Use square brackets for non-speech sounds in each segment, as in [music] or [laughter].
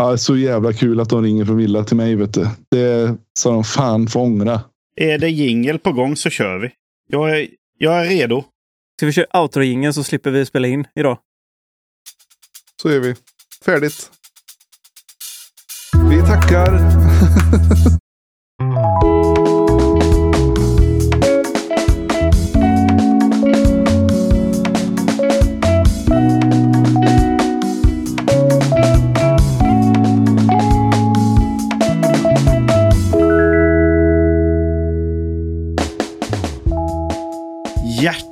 Ja, så jävla kul att de ringer från Villa till mig. Vet du. Det sa de fan får ångra. Är det jingel på gång så kör vi. Jag är, jag är redo. Ska vi köra outro så slipper vi spela in idag? Så är vi. Färdigt. Vi tackar. [laughs]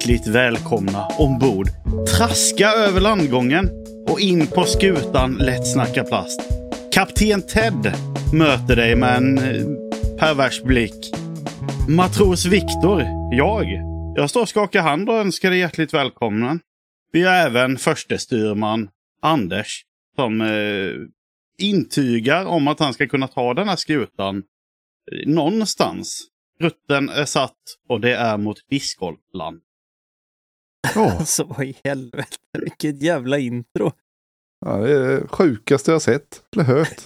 Hjärtligt välkomna ombord. Traska över landgången och in på skutan Lätt snacka plast. Kapten Ted möter dig med en eh, pervers blick. Matros Viktor, jag. Jag står och skakar hand och önskar dig hjärtligt välkommen. Vi har även förste styrman Anders som eh, intygar om att han ska kunna ta den här skutan eh, någonstans. Rutten är satt och det är mot discgolfland. Oh. Alltså [laughs] vad i helvete, vilket jävla intro. Ja, det är det sjukaste jag sett eller hört.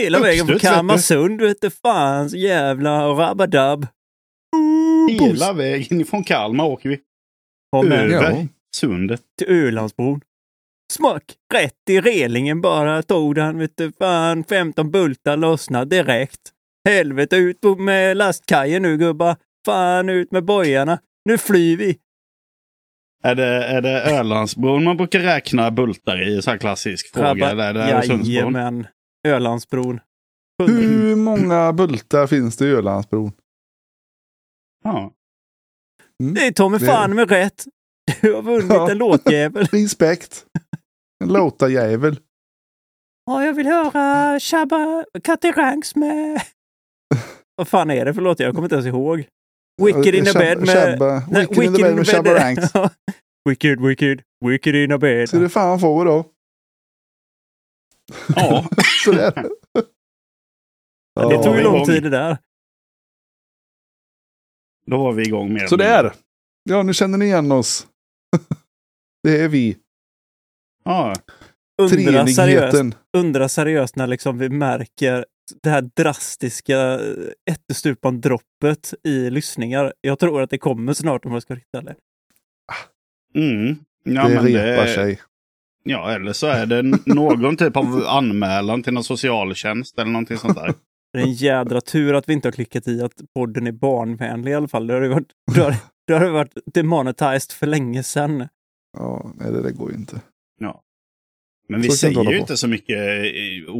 Hela vägen från. Kalmarsund, vet du fan, så jävla rabadab. Hela vägen ifrån Kalmar åker vi över Ja. sundet. till Ölandsbron. Smack! Rätt i relingen bara tog den, vet du fan, 15 bultar lossnade direkt. Helvete, ut med lastkajen nu gubbar. Fan, ut med bojarna. Nu flyr vi. Är det, är det Ölandsbron man brukar räkna bultar i? Så här klassisk fråga. Grabbar, Eller är det Öresundsbron? Jajamän. Ölandsbron. Hur många bultar finns det i Ölandsbron? Ja. Mm. Det är Tommy Det- fan med rätt. Du har vunnit Ja. en låtjävel. [laughs] Respekt. En låtarjävel. Ja, jag vill höra Shabba Katteranks med... [laughs] Vad fan är det för låt? Jag kommer inte ens ihåg. Wicked in the Shabba- bed med... Shabba- Nej, Wicked in the bed med Shabba Ranks. [laughs] Ja. wicked, wicked, wicked in the bed. Så det fan får då. ja. [laughs] Sådär. Det tog ju Ja. lång tid det där. Då var vi igång med Sådär. Ja, nu känner ni igen oss. [laughs] det är vi. Undra seriöst, undra seriöst när liksom vi märker det här drastiska ättestupan-droppet i lyssningar. Jag tror att det kommer snart om jag ska vara riktigt ärlig. Mm. Ja, det men repar det, sig. Ja, eller så är det [laughs] någon typ av anmälan till någon socialtjänst eller någonting sånt där. Det är en jädra tur att vi inte har klickat i att podden är barnvänlig i alla fall. Det har ju varit, det har, det har varit demonetized för länge sedan. Ja, nej, det där går ju inte. Ja. Men vi det säger ju på. inte så mycket eh,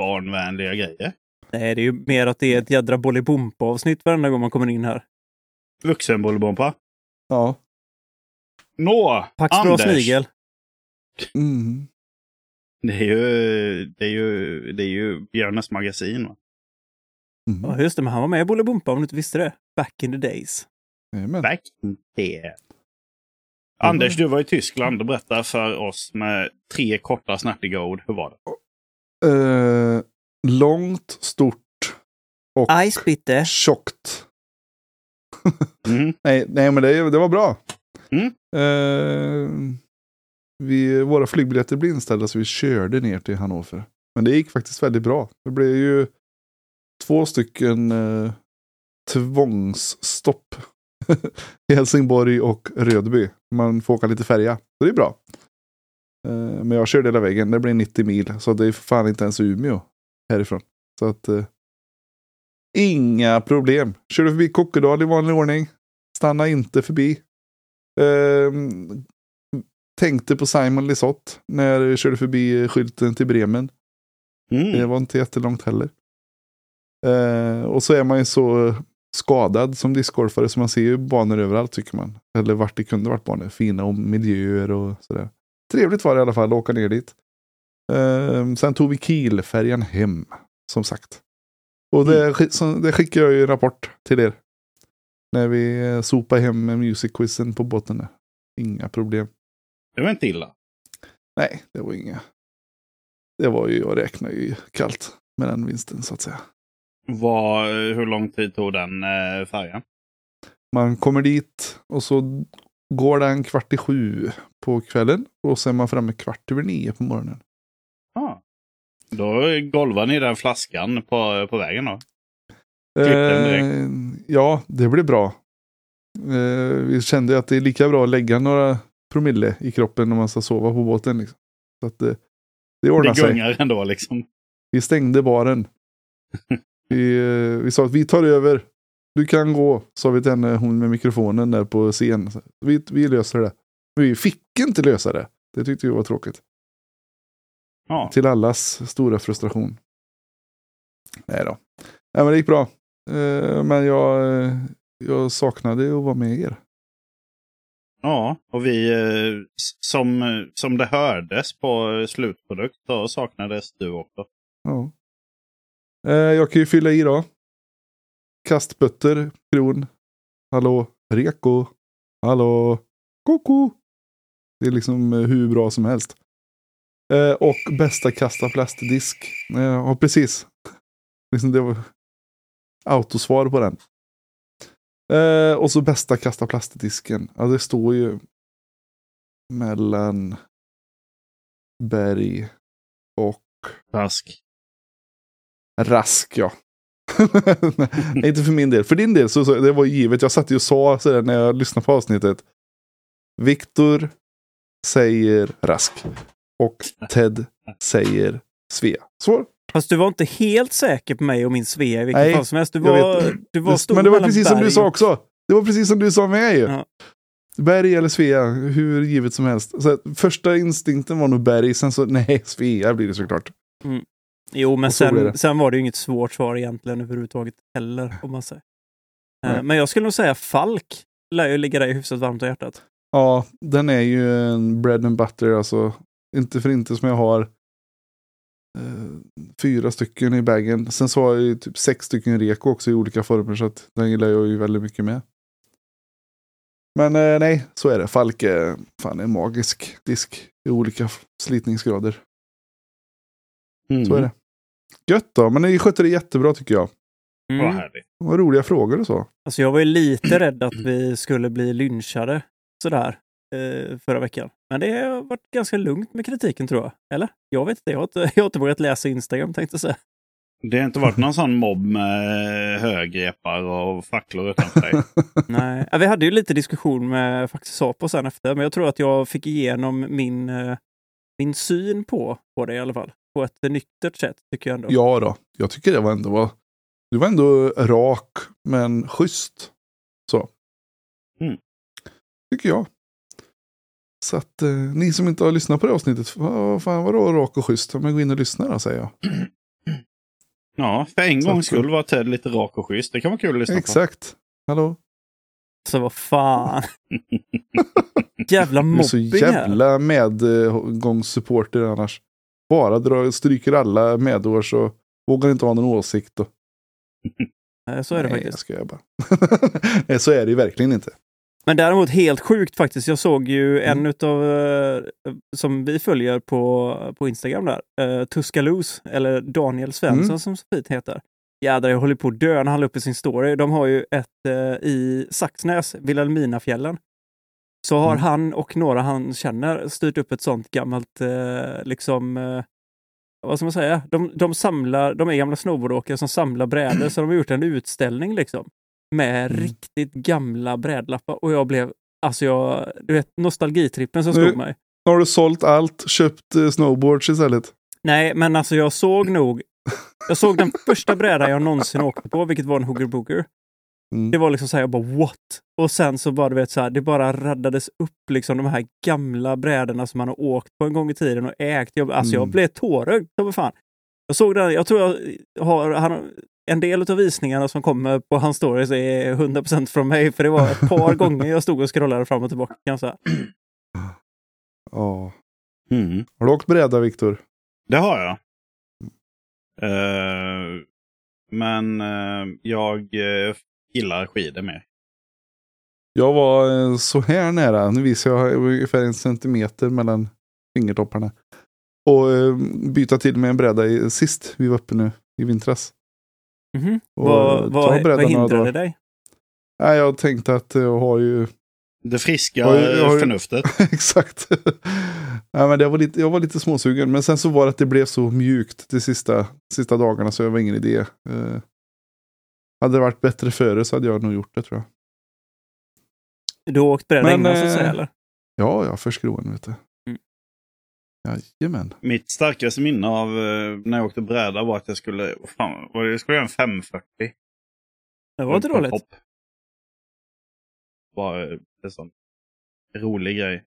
obarnvänliga grejer. Nej, det är ju mer att det är ett jädra Bolibompa-avsnitt varenda gång man kommer in här. Vuxenbollebompa. Ja. Nå, Pax Anders. snigel. Mm. Det är ju, det är ju, det är ju Björnes magasin. Va? Mm. Ja, just det, men han var med i Bolibompa om du inte visste det. Back in the days. Jajamän. Back in there. Anders, du var i Tyskland och berättade för oss med tre korta snärtiga ord. Hur var det? Eh, långt, stort och Ice bitte. tjockt. [laughs] Mm. Nej, nej men det, det var bra. Mm. Eh, vi, våra flygbiljetter blev inställda så vi körde ner till Hannover. Men det gick faktiskt väldigt bra. Det blev ju två stycken eh, tvångsstopp. I [laughs] Helsingborg och Rödby. Man får åka lite färja. Så det är bra. Eh, men jag körde hela vägen. Det blir 90 mil. Så det är för fan inte ens Umeå härifrån. Så att... Eh, inga problem. Körde förbi Kokkedal i vanlig ordning. Stanna inte förbi. Eh, tänkte på Simon Lisotte när jag körde förbi skylten till Bremen. Det Mm. var inte jättelångt heller. Eh, och så är man ju så skadad som discgolfare så man ser ju banor överallt tycker man. Eller vart det kunde varit banor. Fina miljöer och sådär. Trevligt var det i alla fall att åka ner dit. Eh, sen tog vi Kielfärjan hem, som sagt. Och det, så, det skickar jag ju en rapport till er. När vi eh, sopar hem music-quizen på båten. Inga problem. Det var inte illa. Nej, det var inga. Det var ju, jag räknar ju kallt med den vinsten så att säga. Vad, hur lång tid tog den eh, färjan? Man kommer dit och så går den kvart i sju på kvällen och så är man framme kvart över nio på morgonen. Ah. Då golvar ni den flaskan på, på vägen då? Eh, ja, det blir bra. Eh, vi kände att det är lika bra att lägga några promille i kroppen när man ska sova på båten. Liksom. Så att det, det ordnar Det sig. gungar ändå liksom. Vi stängde baren. [laughs] vi, eh, vi sa att vi tar över. Du kan gå, sa vi till henne, hon med mikrofonen där på scen. Vi, vi löser det. Men vi fick inte lösa det. Det tyckte vi var tråkigt. Ja. Till allas stora frustration. Nej då. Nej, men det gick bra. Eh, men jag, eh, jag saknade att vara med er. ja, och vi eh, som, som det hördes på slutprodukt då saknades du också. Ja. Jag kan ju fylla i då. Kastbötter, kron. Hallå, reko. Hallå, koko. Det är liksom eh, hur bra som helst. Eh, och bästa kasta plastdisk. Eh, ja, precis. [laughs] Liksom det var autosvar på den. Eh, och så bästa kasta plastdisken. Ja, det står ju mellan berg och Rask. Rask, ja. [laughs] Nej, inte för min del. För din del, så, så det var givet. Jag satt ju och sa sådär när jag lyssnade på avsnittet. Viktor säger Rask. Och Ted säger Svea. Så. Fast du var inte helt säker på mig och min Svea i vilket Nej, fall som helst. Du var, du var stor Men det var precis som du sa också. Det var precis som du sa med ju. Ja. Berg eller Svea, hur givet som helst. Så första instinkten var nog Berg, sen så [laughs] nej, Svea blir det såklart. Jo, men sen, sen var det ju inget svårt svar egentligen överhuvudtaget heller, om man säger. Eh. Men jag skulle nog säga Falk lär ju ligga dig hyfsat varmt om hjärtat. Ja, den är ju en bread and butter alltså. Inte för inte som jag har eh, fyra stycken i bagen. Sen så har jag ju typ sex stycken reko också i olika former så att den gillar jag ju väldigt mycket med. Men eh, nej, så är det. Falk är fan en magisk disk i olika slitningsgrader. Mm. Så är det. Gött då, men ni skötte det jättebra tycker jag. Mm. Vad härligt. Det var roliga frågor och så. Alltså jag var ju lite rädd att vi skulle bli lynchade sådär eh, förra veckan. Men det har varit ganska lugnt med kritiken tror jag. Eller? Jag vet inte. Jag har inte, jag har inte vågat läsa Instagram tänkte jag säga. Det har inte varit någon sån mobb med högrepar och facklor utanför dig. [laughs] Nej. Vi hade ju lite diskussion med faktiskt Sapo sen efter, men jag tror att jag fick igenom min, eh, min syn på, på det i alla fall. På ett nyktert sätt tycker jag ändå. Ja då, jag tycker det var ändå var, du var ändå rak men schysst. Så. Mm. Tycker jag. Så att eh, ni som inte har lyssnat på det avsnittet, vad fan vadå rak och schysst? Men gå in och lyssna då säger jag. Ja, för en gångs skull var Ted lite rak och schysst. Det kan vara kul att lyssna Exakt. Hallå? Så vad fan. [laughs] jävla Du är så mobbing här. jävla medgångssupporter annars. Bara drar, stryker alla medårs och vågar inte ha någon åsikt. [laughs] Nej, Så är det nej, jag faktiskt. skojar bara. [laughs] nej, så är det ju verkligen inte. Men däremot helt sjukt faktiskt. Jag såg ju Mm. en utav, eh, som vi följer på, på Instagram där, uh, Tuscaloosa, eller Daniel Svensson Mm. som så fint heter. Jädrar, jag håller på att dö när han la upp i sin story. De har ju ett eh, i Saxnäs, Vilhelminafjällen. Så har Mm. han och några han känner styrt upp ett sånt gammalt, eh, liksom, eh, vad ska man säga? De, de samlar, de är gamla snowboardåkare som samlar brädor, så de har gjort en utställning liksom. Med Mm. riktigt gamla brädlappar. Och jag blev, alltså jag, du vet nostalgitrippen som Nu- slog mig. Har du sålt allt, köpt eh, snowboards istället? Nej, men alltså jag såg nog, jag såg den första brädan jag någonsin åkte på, vilket var en Hooger Booger. Mm. Det var liksom så här, jag bara what? Och sen så bara, du vet, så här, det bara raddades upp liksom de här gamla brädorna som man har åkt på en gång i tiden och ägt. Jag, alltså jag Mm. blev tårögd som fan. Jag såg den, jag tror jag har, han, en del av visningarna som kommer på hans stories är 100% från mig, för det var ett par [laughs] gånger jag stod och scrollade fram och tillbaka. Kan jag säga. Ja. Mm. Har du åkt bräda, Viktor? Det har jag. Eh, men eh, jag uh, gillar skidor mer. Jag var eh, så här nära. Nu visar jag ungefär en centimeter mellan fingertopparna. Och eh, byta till med en bräda i, sist vi var uppe nu i vintras. Mhm. Och Vad, ta vad, vad hindrade dig? Nej, jag tänkte att jag har ju Det friska Har du- har förnuftet. [laughs] Exakt. ja, men det var lite, jag var lite småsugen. Men sen så var det att det blev så mjukt de sista, sista dagarna så det var ingen idé. Eh, hade det varit bättre före så hade jag nog gjort det tror jag. Du har åkt bräda innan så att eh, säga eller? Ja, ja, för skroen vet du. Mm. Jajamän. Mitt starkaste minne av eh, när jag åkte bräda var att jag skulle, fan, var det, jag skulle göra en 540. Det var inte dåligt. hopp. Eh, en sån rolig grej.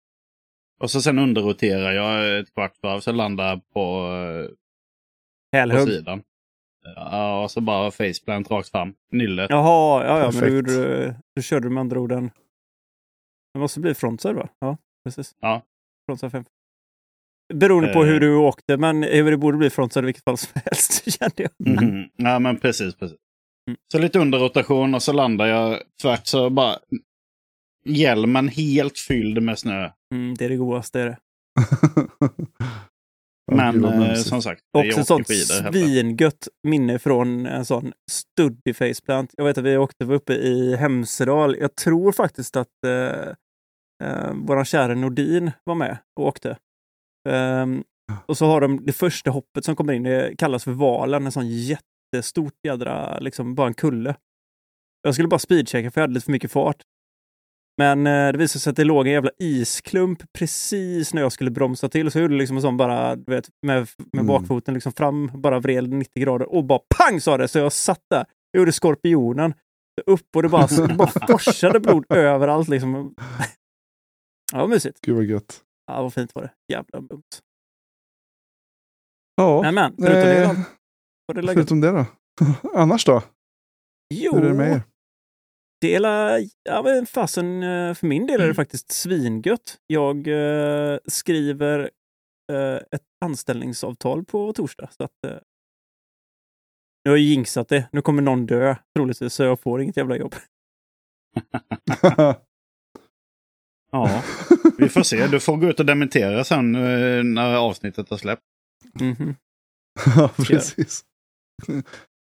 Och så sen underroterar jag ett kvart varv så landar jag på, eh, på sidan. Ja, och så bara faceplant rakt fram. Nyllet. Jaha, ja, ja, men du, Perfekt. du, du körde med andra ord en... Det måste bli frontside va? Ja, precis. Ja. Frontside 5. Beroende på Eh. hur du åkte, men hur det borde bli frontside i vilket fall som helst, [laughs] kände jag. Mhm. Ja, men precis, precis. Mm. Så lite underrotation och så landar jag tvärt så bara hjälmen helt fylld med snö. Mm, det är det godaste. Är det. [laughs] [laughs] Men eh, mumsigt. som sagt, Också ett sånt svingött minne från en sån studdig faceplant. Jag vet att vi åkte var uppe i Hemsedal. Jag tror faktiskt att eh, eh, våran kära Nordin var med och åkte. Ehm, och så har de det första hoppet som kommer in, det kallas för Valen, en sån jättestort jädra, liksom bara en kulle. Jag skulle bara speedchecka för jag hade lite för mycket fart. Men eh, det visade sig att det låg en jävla isklump precis när jag skulle bromsa till. Så jag gjorde liksom en sån bara, du vet, med, med Mm. bakfoten liksom fram, bara vred 90 grader och bara pang sa det! Så jag satt där. Jag gjorde skorpionen. Upp och det bara, det [laughs] bara forsade blod överallt liksom. [laughs] Ja, vad mysigt. Gud vad gött. Ja, vad fint var det. Jävla mums. Ja, Nej men, förutom det eh, då? Det läget? förutom det då? [laughs] Annars då? Jo, Hur är det med er? Det är la- ja, men fasen, eh, för min del är Mm. det faktiskt svingött. Jag eh, skriver eh, ett anställningsavtal på torsdag. Så att, eh, nu har jag jinxat det. Nu kommer någon dö troligtvis, så jag får inget jävla jobb. [laughs] [laughs] Ja, vi får se. Du får gå ut och dementera sen eh, när avsnittet har släppt. Mhm. [laughs] ja, precis.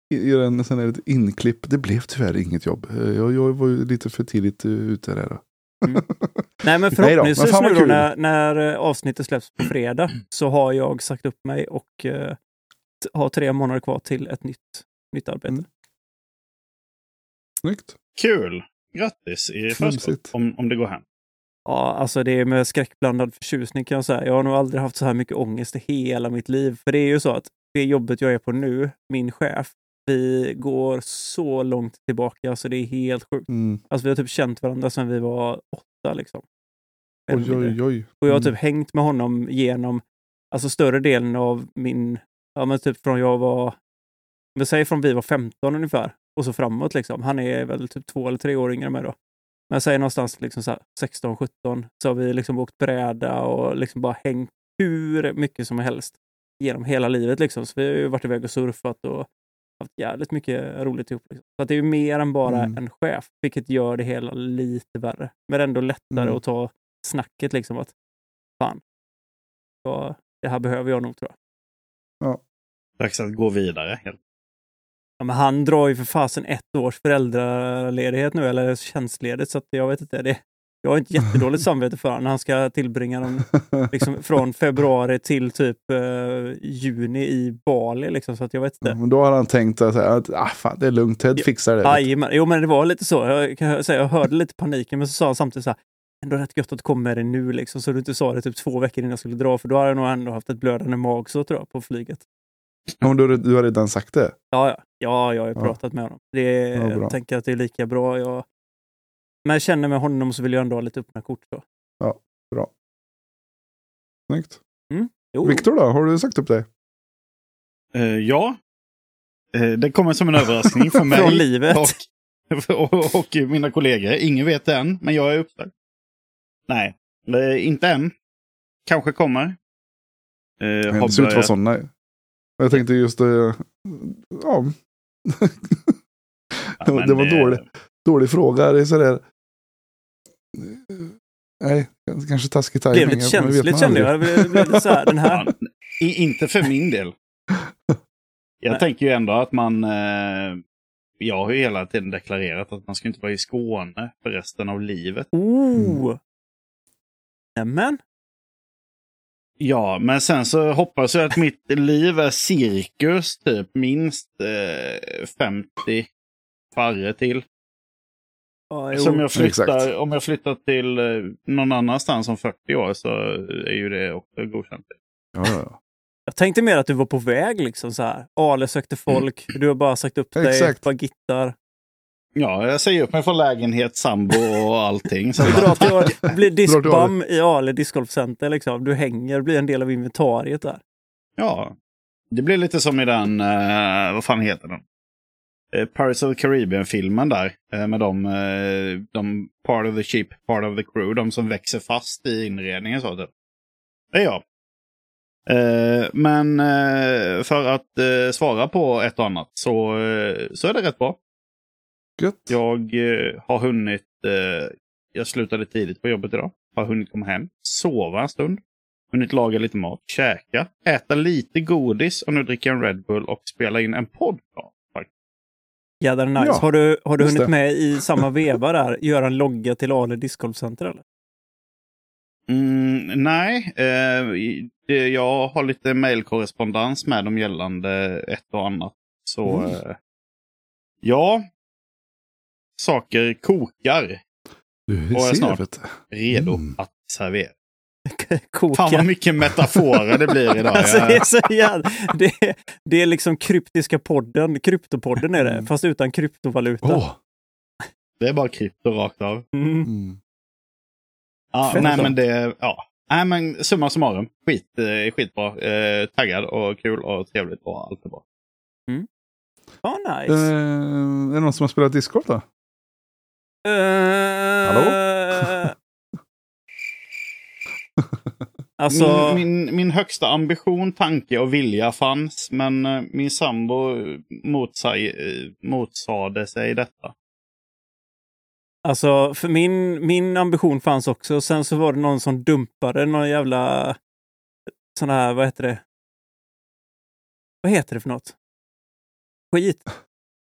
Gör en sån här ett inklipp. Det blev tyvärr inget jobb. Eh, Jag, jag var ju lite för tidigt eh, ute där. Då. [laughs] Nej men Nej då, förhoppningsvis men nu då när, när eh, avsnittet släpps på fredag så har jag sagt upp mig och t- har tre månader kvar till ett nytt, nytt arbete. Mm. Snyggt. Kul! Grattis i förskott om, om det går hem. Ja, alltså det är med skräckblandad förtjusning kan jag säga. Jag har nog aldrig haft så här mycket ångest i hela mitt liv. För det är ju så att det jobbet jag är på nu, min chef, vi går så långt tillbaka så det är helt sjukt. Mm. Alltså vi har typ känt varandra sedan vi var åtta liksom. Oj, oj, oj. Och jag har Mm. typ hängt med honom genom alltså större delen av min, ja men typ från jag var, vi säger från vi var 15 ungefär och så framåt liksom. Han är väl typ två eller tre år yngre än mig då. Men jag säger någonstans liksom så här 16, 17 så har vi liksom åkt bräda och liksom bara hängt hur mycket som helst genom hela livet liksom. Så vi har ju varit iväg och surfat och haft jävligt mycket roligt ihop. Liksom. Så att det är ju mer än bara Mm. en chef, vilket gör det hela lite värre. Men ändå lättare Mm. att ta snacket liksom att fan, ja, det här behöver jag nog tror jag. Dags att gå vidare. Ja, men han drar ju för fasen ett års föräldraledighet nu, eller tjänstledigt, så att jag vet inte. Det, jag har inte [laughs] jättedåligt samvete för när han ska tillbringa dem liksom, [laughs] från februari till typ eh, juni i Bali. Liksom, så att jag vet inte. Men då har han tänkt att, att ah, fan, det är lugnt, Ted fixar det. Jajamän. Jo, men det var lite så. Jag, kan säga, jag hörde lite paniken, men så sa han samtidigt så här, ändå rätt gött att komma med det nu, liksom, så du inte sa det typ två veckor innan jag skulle dra, för då hade jag nog ändå haft ett blödande magsår tror jag, på flyget. Ja, men du, du har redan sagt det. Ja, ja. ja jag har ju Ja. pratat med honom. Det Ja, jag tänker att det är lika bra. Jag, men jag känner med honom så vill jag ändå ha lite öppna kort. Då. Snyggt. Jo, Viktor då, har du sagt upp dig? Eh, ja, Eh, det kommer som en överraskning för [laughs] mig. Från livet. Och, och, och mina kollegor. Ingen vet det än, men jag är uppsagd. Nej, eh, inte än. Kanske kommer. Eh, Det har ser ut att vara sådana. Jag tänkte just det. Ja. [laughs] Ja, det var dåligt. Dålig fråga. Det är sådär. Nej, kanske taskig det tajming. blev lite det känsligt kände jag. Det blev lite så här, den här. [laughs] I, inte för min del. [laughs] Jag Nej. tänker ju ändå att man... Eh, jag har ju hela tiden deklarerat att man ska inte vara i Skåne för resten av livet. Oh! Nämen. Ja, men sen så hoppas jag att mitt [laughs] liv är cirkus, typ minst eh, 50 farre till. Ja, jo. Som jag flyttar, Exakt. om jag flyttar till eh, någon annanstans om 40 år så är ju det också godkänt. Ja, ja, ja. Jag tänkte mer att du var på väg liksom så här. Ale sökte folk, du har bara sagt upp dig, Exakt. bara gittar. Ja, jag säger upp mig från lägenhet, sambo och allting. Så Du drar till, [laughs] blir diskbam i Ale discgolfcenter liksom. Du hänger, blir en del av inventariet där. Ja, det blir lite som i den, eh, vad fan heter den? Eh, Pirates of the Caribbean-filmen där. Eh, med de, eh, de part of the ship, part of the crew. De som växer fast i inredningen. Så, typ. Det är jag. Men för att svara på ett och annat så, så är det rätt bra. Gött. Jag har hunnit, jag slutade tidigt på jobbet idag. Har hunnit komma hem, sova en stund. Hunnit laga lite mat, käka, äta lite godis och nu dricka en Red Bull och spela in en podcast. Jädrar nice. Ja, har du, har du hunnit det. med i samma veva där, göra en logga till Ale discgolfcenter eller? Mm, nej, eh, jag har lite mejlkorrespondens med dem gällande ett och annat. Så Mm. eh, ja, saker kokar Du Och jag ser, snart. redo Mm. att servera. [laughs] Koka. Fan vad mycket metaforer det blir idag. [laughs] Alltså, det, är så jävla, det, är, det är liksom kryptiska podden, kryptopodden är det, Mm. fast utan kryptovaluta. Åh! Det är bara krypto rakt av. Mm. Mm. Ja, Fett nej men det, ja. Nej men summa summarum, skit, eh, skitbra. Eh, taggad och kul och trevligt och allt är bra. Ja, nice. Eh, är det någon som har spelat discgolf då? Eh, [laughs] alltså, Min, min, min högsta ambition, tanke och vilja fanns, men eh, min sambo motsag, eh, motsade sig detta. alltså för min, min ambition fanns också. Sen så var det någon som dumpade någon jävla sån här, vad heter det? Vad heter det för något? Skit.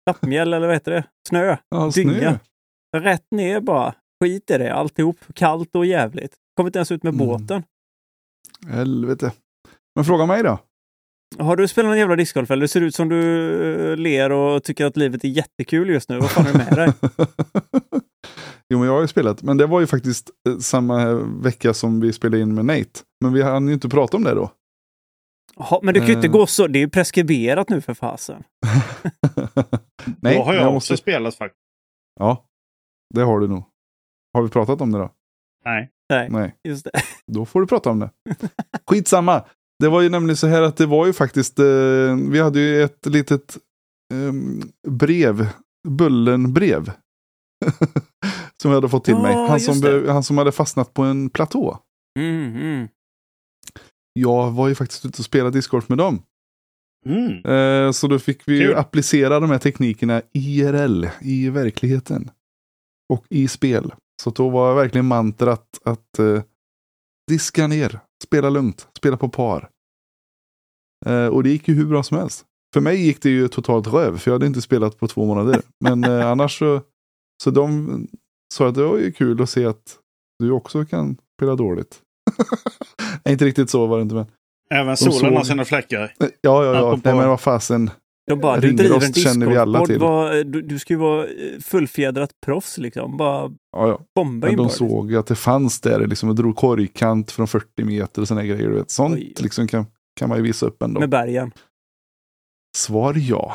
Lappmjöl eller vad heter det? Snö. Ja, Dynga. Rätt ner bara. Skit i det alltihop. Kallt och jävligt. Kommer inte ens ut med Mm. båten. Helvete. Men fråga mig då. Har du spelat någon jävla discgolf eller? Det ser ut som du eh, ler och tycker att livet är jättekul just nu. Vad fan är det med dig? [laughs] jo, men jag har ju spelat. Men det var ju faktiskt eh, samma vecka som vi spelade in med Nate. Men vi hann ju inte prata om det då. Jaha, men det kan ju inte Eh. gå så. Det är ju preskriberat nu för fasen. [laughs] Nej, Då har men jag, måste... också spelat faktiskt. Ja, det har du nog. Har vi pratat om det då? Nej. Nej, Nej, just det. [laughs] då får du prata om det. Skitsamma. Det var ju nämligen så här att det var ju faktiskt, eh, vi hade ju ett litet eh, brev, Bullen-brev. [laughs] som jag hade fått till Ja, mig. Han som, det. han som hade fastnat på en platå. Mm, mm. Jag var ju faktiskt ute och spelade discgolf med dem. Mm. Eh, så då fick vi ju Kul. applicera de här teknikerna IRL, i verkligheten. Och i spel. Så då var verkligen mantrat att eh, diska ner, spela lugnt, spela på par. Eh, och det gick ju hur bra som helst. För mig gick det ju totalt röv, för jag hade inte spelat på två månader. Men eh, [laughs] annars så, så de sa att det var ju kul att se att du också kan spela dåligt. [laughs] Nej, inte riktigt så var det inte, men Även solen har sina fläckar. Ja, ja, ja. Apropå- Nej, men vad fasen. De bara, du driver en till. Vad- Du, du ska ju vara eh, fullfjädrat proffs liksom. Bara Ja, ja. bomba Men in de bara. liksom. såg att det fanns där, liksom, och drog korgkant från 40 meter och sådana grejer. Du vet. Sånt Oj. liksom, kan, kan man ju visa upp ändå. Med bergen. Svar ja.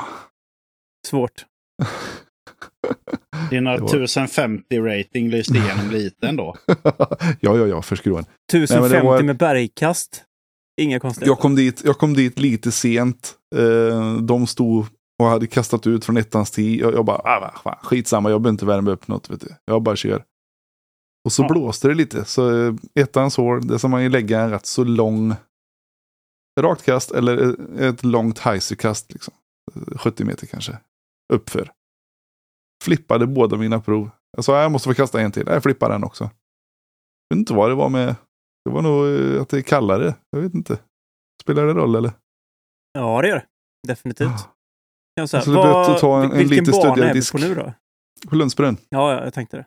Svårt. [laughs] Dina Det var- 1050 rating lyste igenom lite ändå. [laughs] ja, ja, ja, för skruven. 1050 det var- med bergkast. Inga konstigheter. Jag kom, dit, jag kom dit lite sent. Eh, de stod och hade kastat ut från ettans tee. Jag, jag bara, ah, va, skitsamma, jag behöver inte värma upp något. Vet du. Jag bara kör. Och så Ja. blåste det lite. Så eh, ettans hål, det ska man ju lägga en rätt så lång rakt kast eller eh, ett långt heiserkast. Liksom. Eh, 70 meter kanske. Uppför. Flippade båda mina prov. Jag sa, jag måste få kasta en till. Jag flippade den också. Jag vet inte vad det var med. Det var nog eh, att det är kallare. Jag vet inte. Spelar det roll eller? Ja, det gör det. Definitivt. Jag säga, Så det är bättre vad, att ta en- en vilken lite bana stöddigare är vi disk. på nu då? På Lundsbrunn. Ja, ja, jag tänkte det.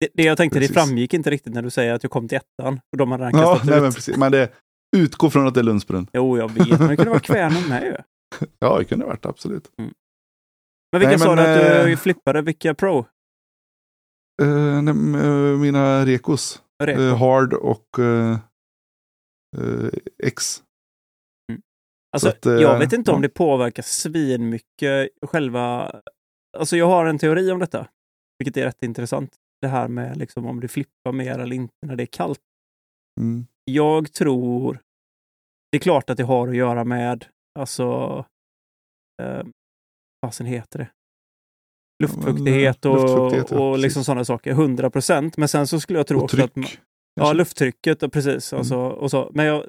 Det, det jag tänkte, Precis. det framgick inte riktigt när du säger att jag kom till ettan. Och de hade redan Ja, nej, ut. men precis. Men det utgår från att det är Lundsbrunn. Jo, jag vet. Men det kunde vara Kvänum med ju. [laughs] Ja, det kunde det varit, absolut. Men vilka Nej, sa men, du att du eh, flippade? Vilka Pro? Eh, nej, mina Rekos. Reko? Eh, hard och eh, eh, X. Alltså, att, eh, jag vet inte om det påverkar svinmycket själva... Alltså jag har en teori om detta, vilket är rätt intressant. Det här med liksom om det flippar mer eller inte när det är kallt. Mm. Jag tror... Det är klart att det har att göra med, alltså... Eh, vad sen heter det? Luftfuktighet och, luftfuktighet, ja, och liksom sådana saker. 100 procent. Men sen så skulle jag tro Och också att... tryck. Ja, lufttrycket, och precis. Mm. Alltså, och så. Men jag,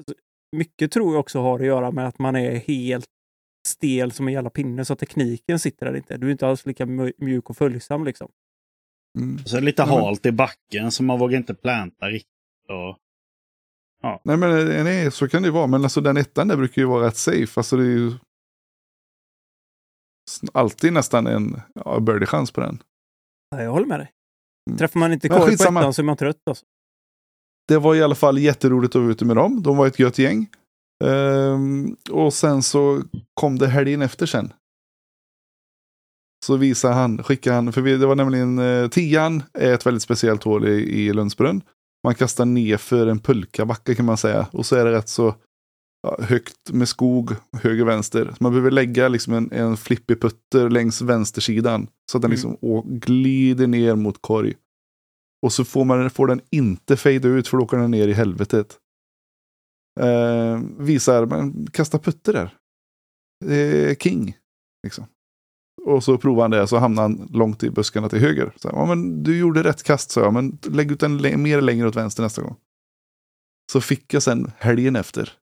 mycket tror jag också har att göra med att man är helt stel som en jävla pinne, så tekniken sitter där inte. Du är inte alls lika mj- mjuk och följsam liksom. Mm. Så lite Ja, halt i backen så man vågar inte planta riktigt. Och... Nej, men eh, nej, så kan det ju vara. Men alltså den ettan där brukar ju vara rätt safe. Alltså det är ju alltid nästan en ja, birdie-chans på den. Ja, jag håller med dig. Mm. Träffar man inte korg på ettan så är man trött alltså. Det var i alla fall jätteroligt att vara ute med dem. De var ett gött gäng. Ehm, och sen så kom det helgen efter sen. Så visade han, skickade han, för vi, det var nämligen eh, tian är ett väldigt speciellt hål i, i Lundsbrunn. Man kastar ner för en pulkabacke kan man säga. Och så är det rätt så ja, högt med skog, höger vänster. Så man behöver lägga liksom en, en flippig putter längs vänstersidan. Så att den Mm. liksom å, glider ner mot korg. Och så får, man, får den inte fejda ut för då åker den ner i helvetet. Eh, visar, men kasta putter där. Är king. Liksom. Och så provar han det, så hamnar han långt i buskarna till höger. Så, ja, men du gjorde rätt kast, sa jag, men lägg ut den mer längre åt vänster nästa gång. Så fick jag sen helgen efter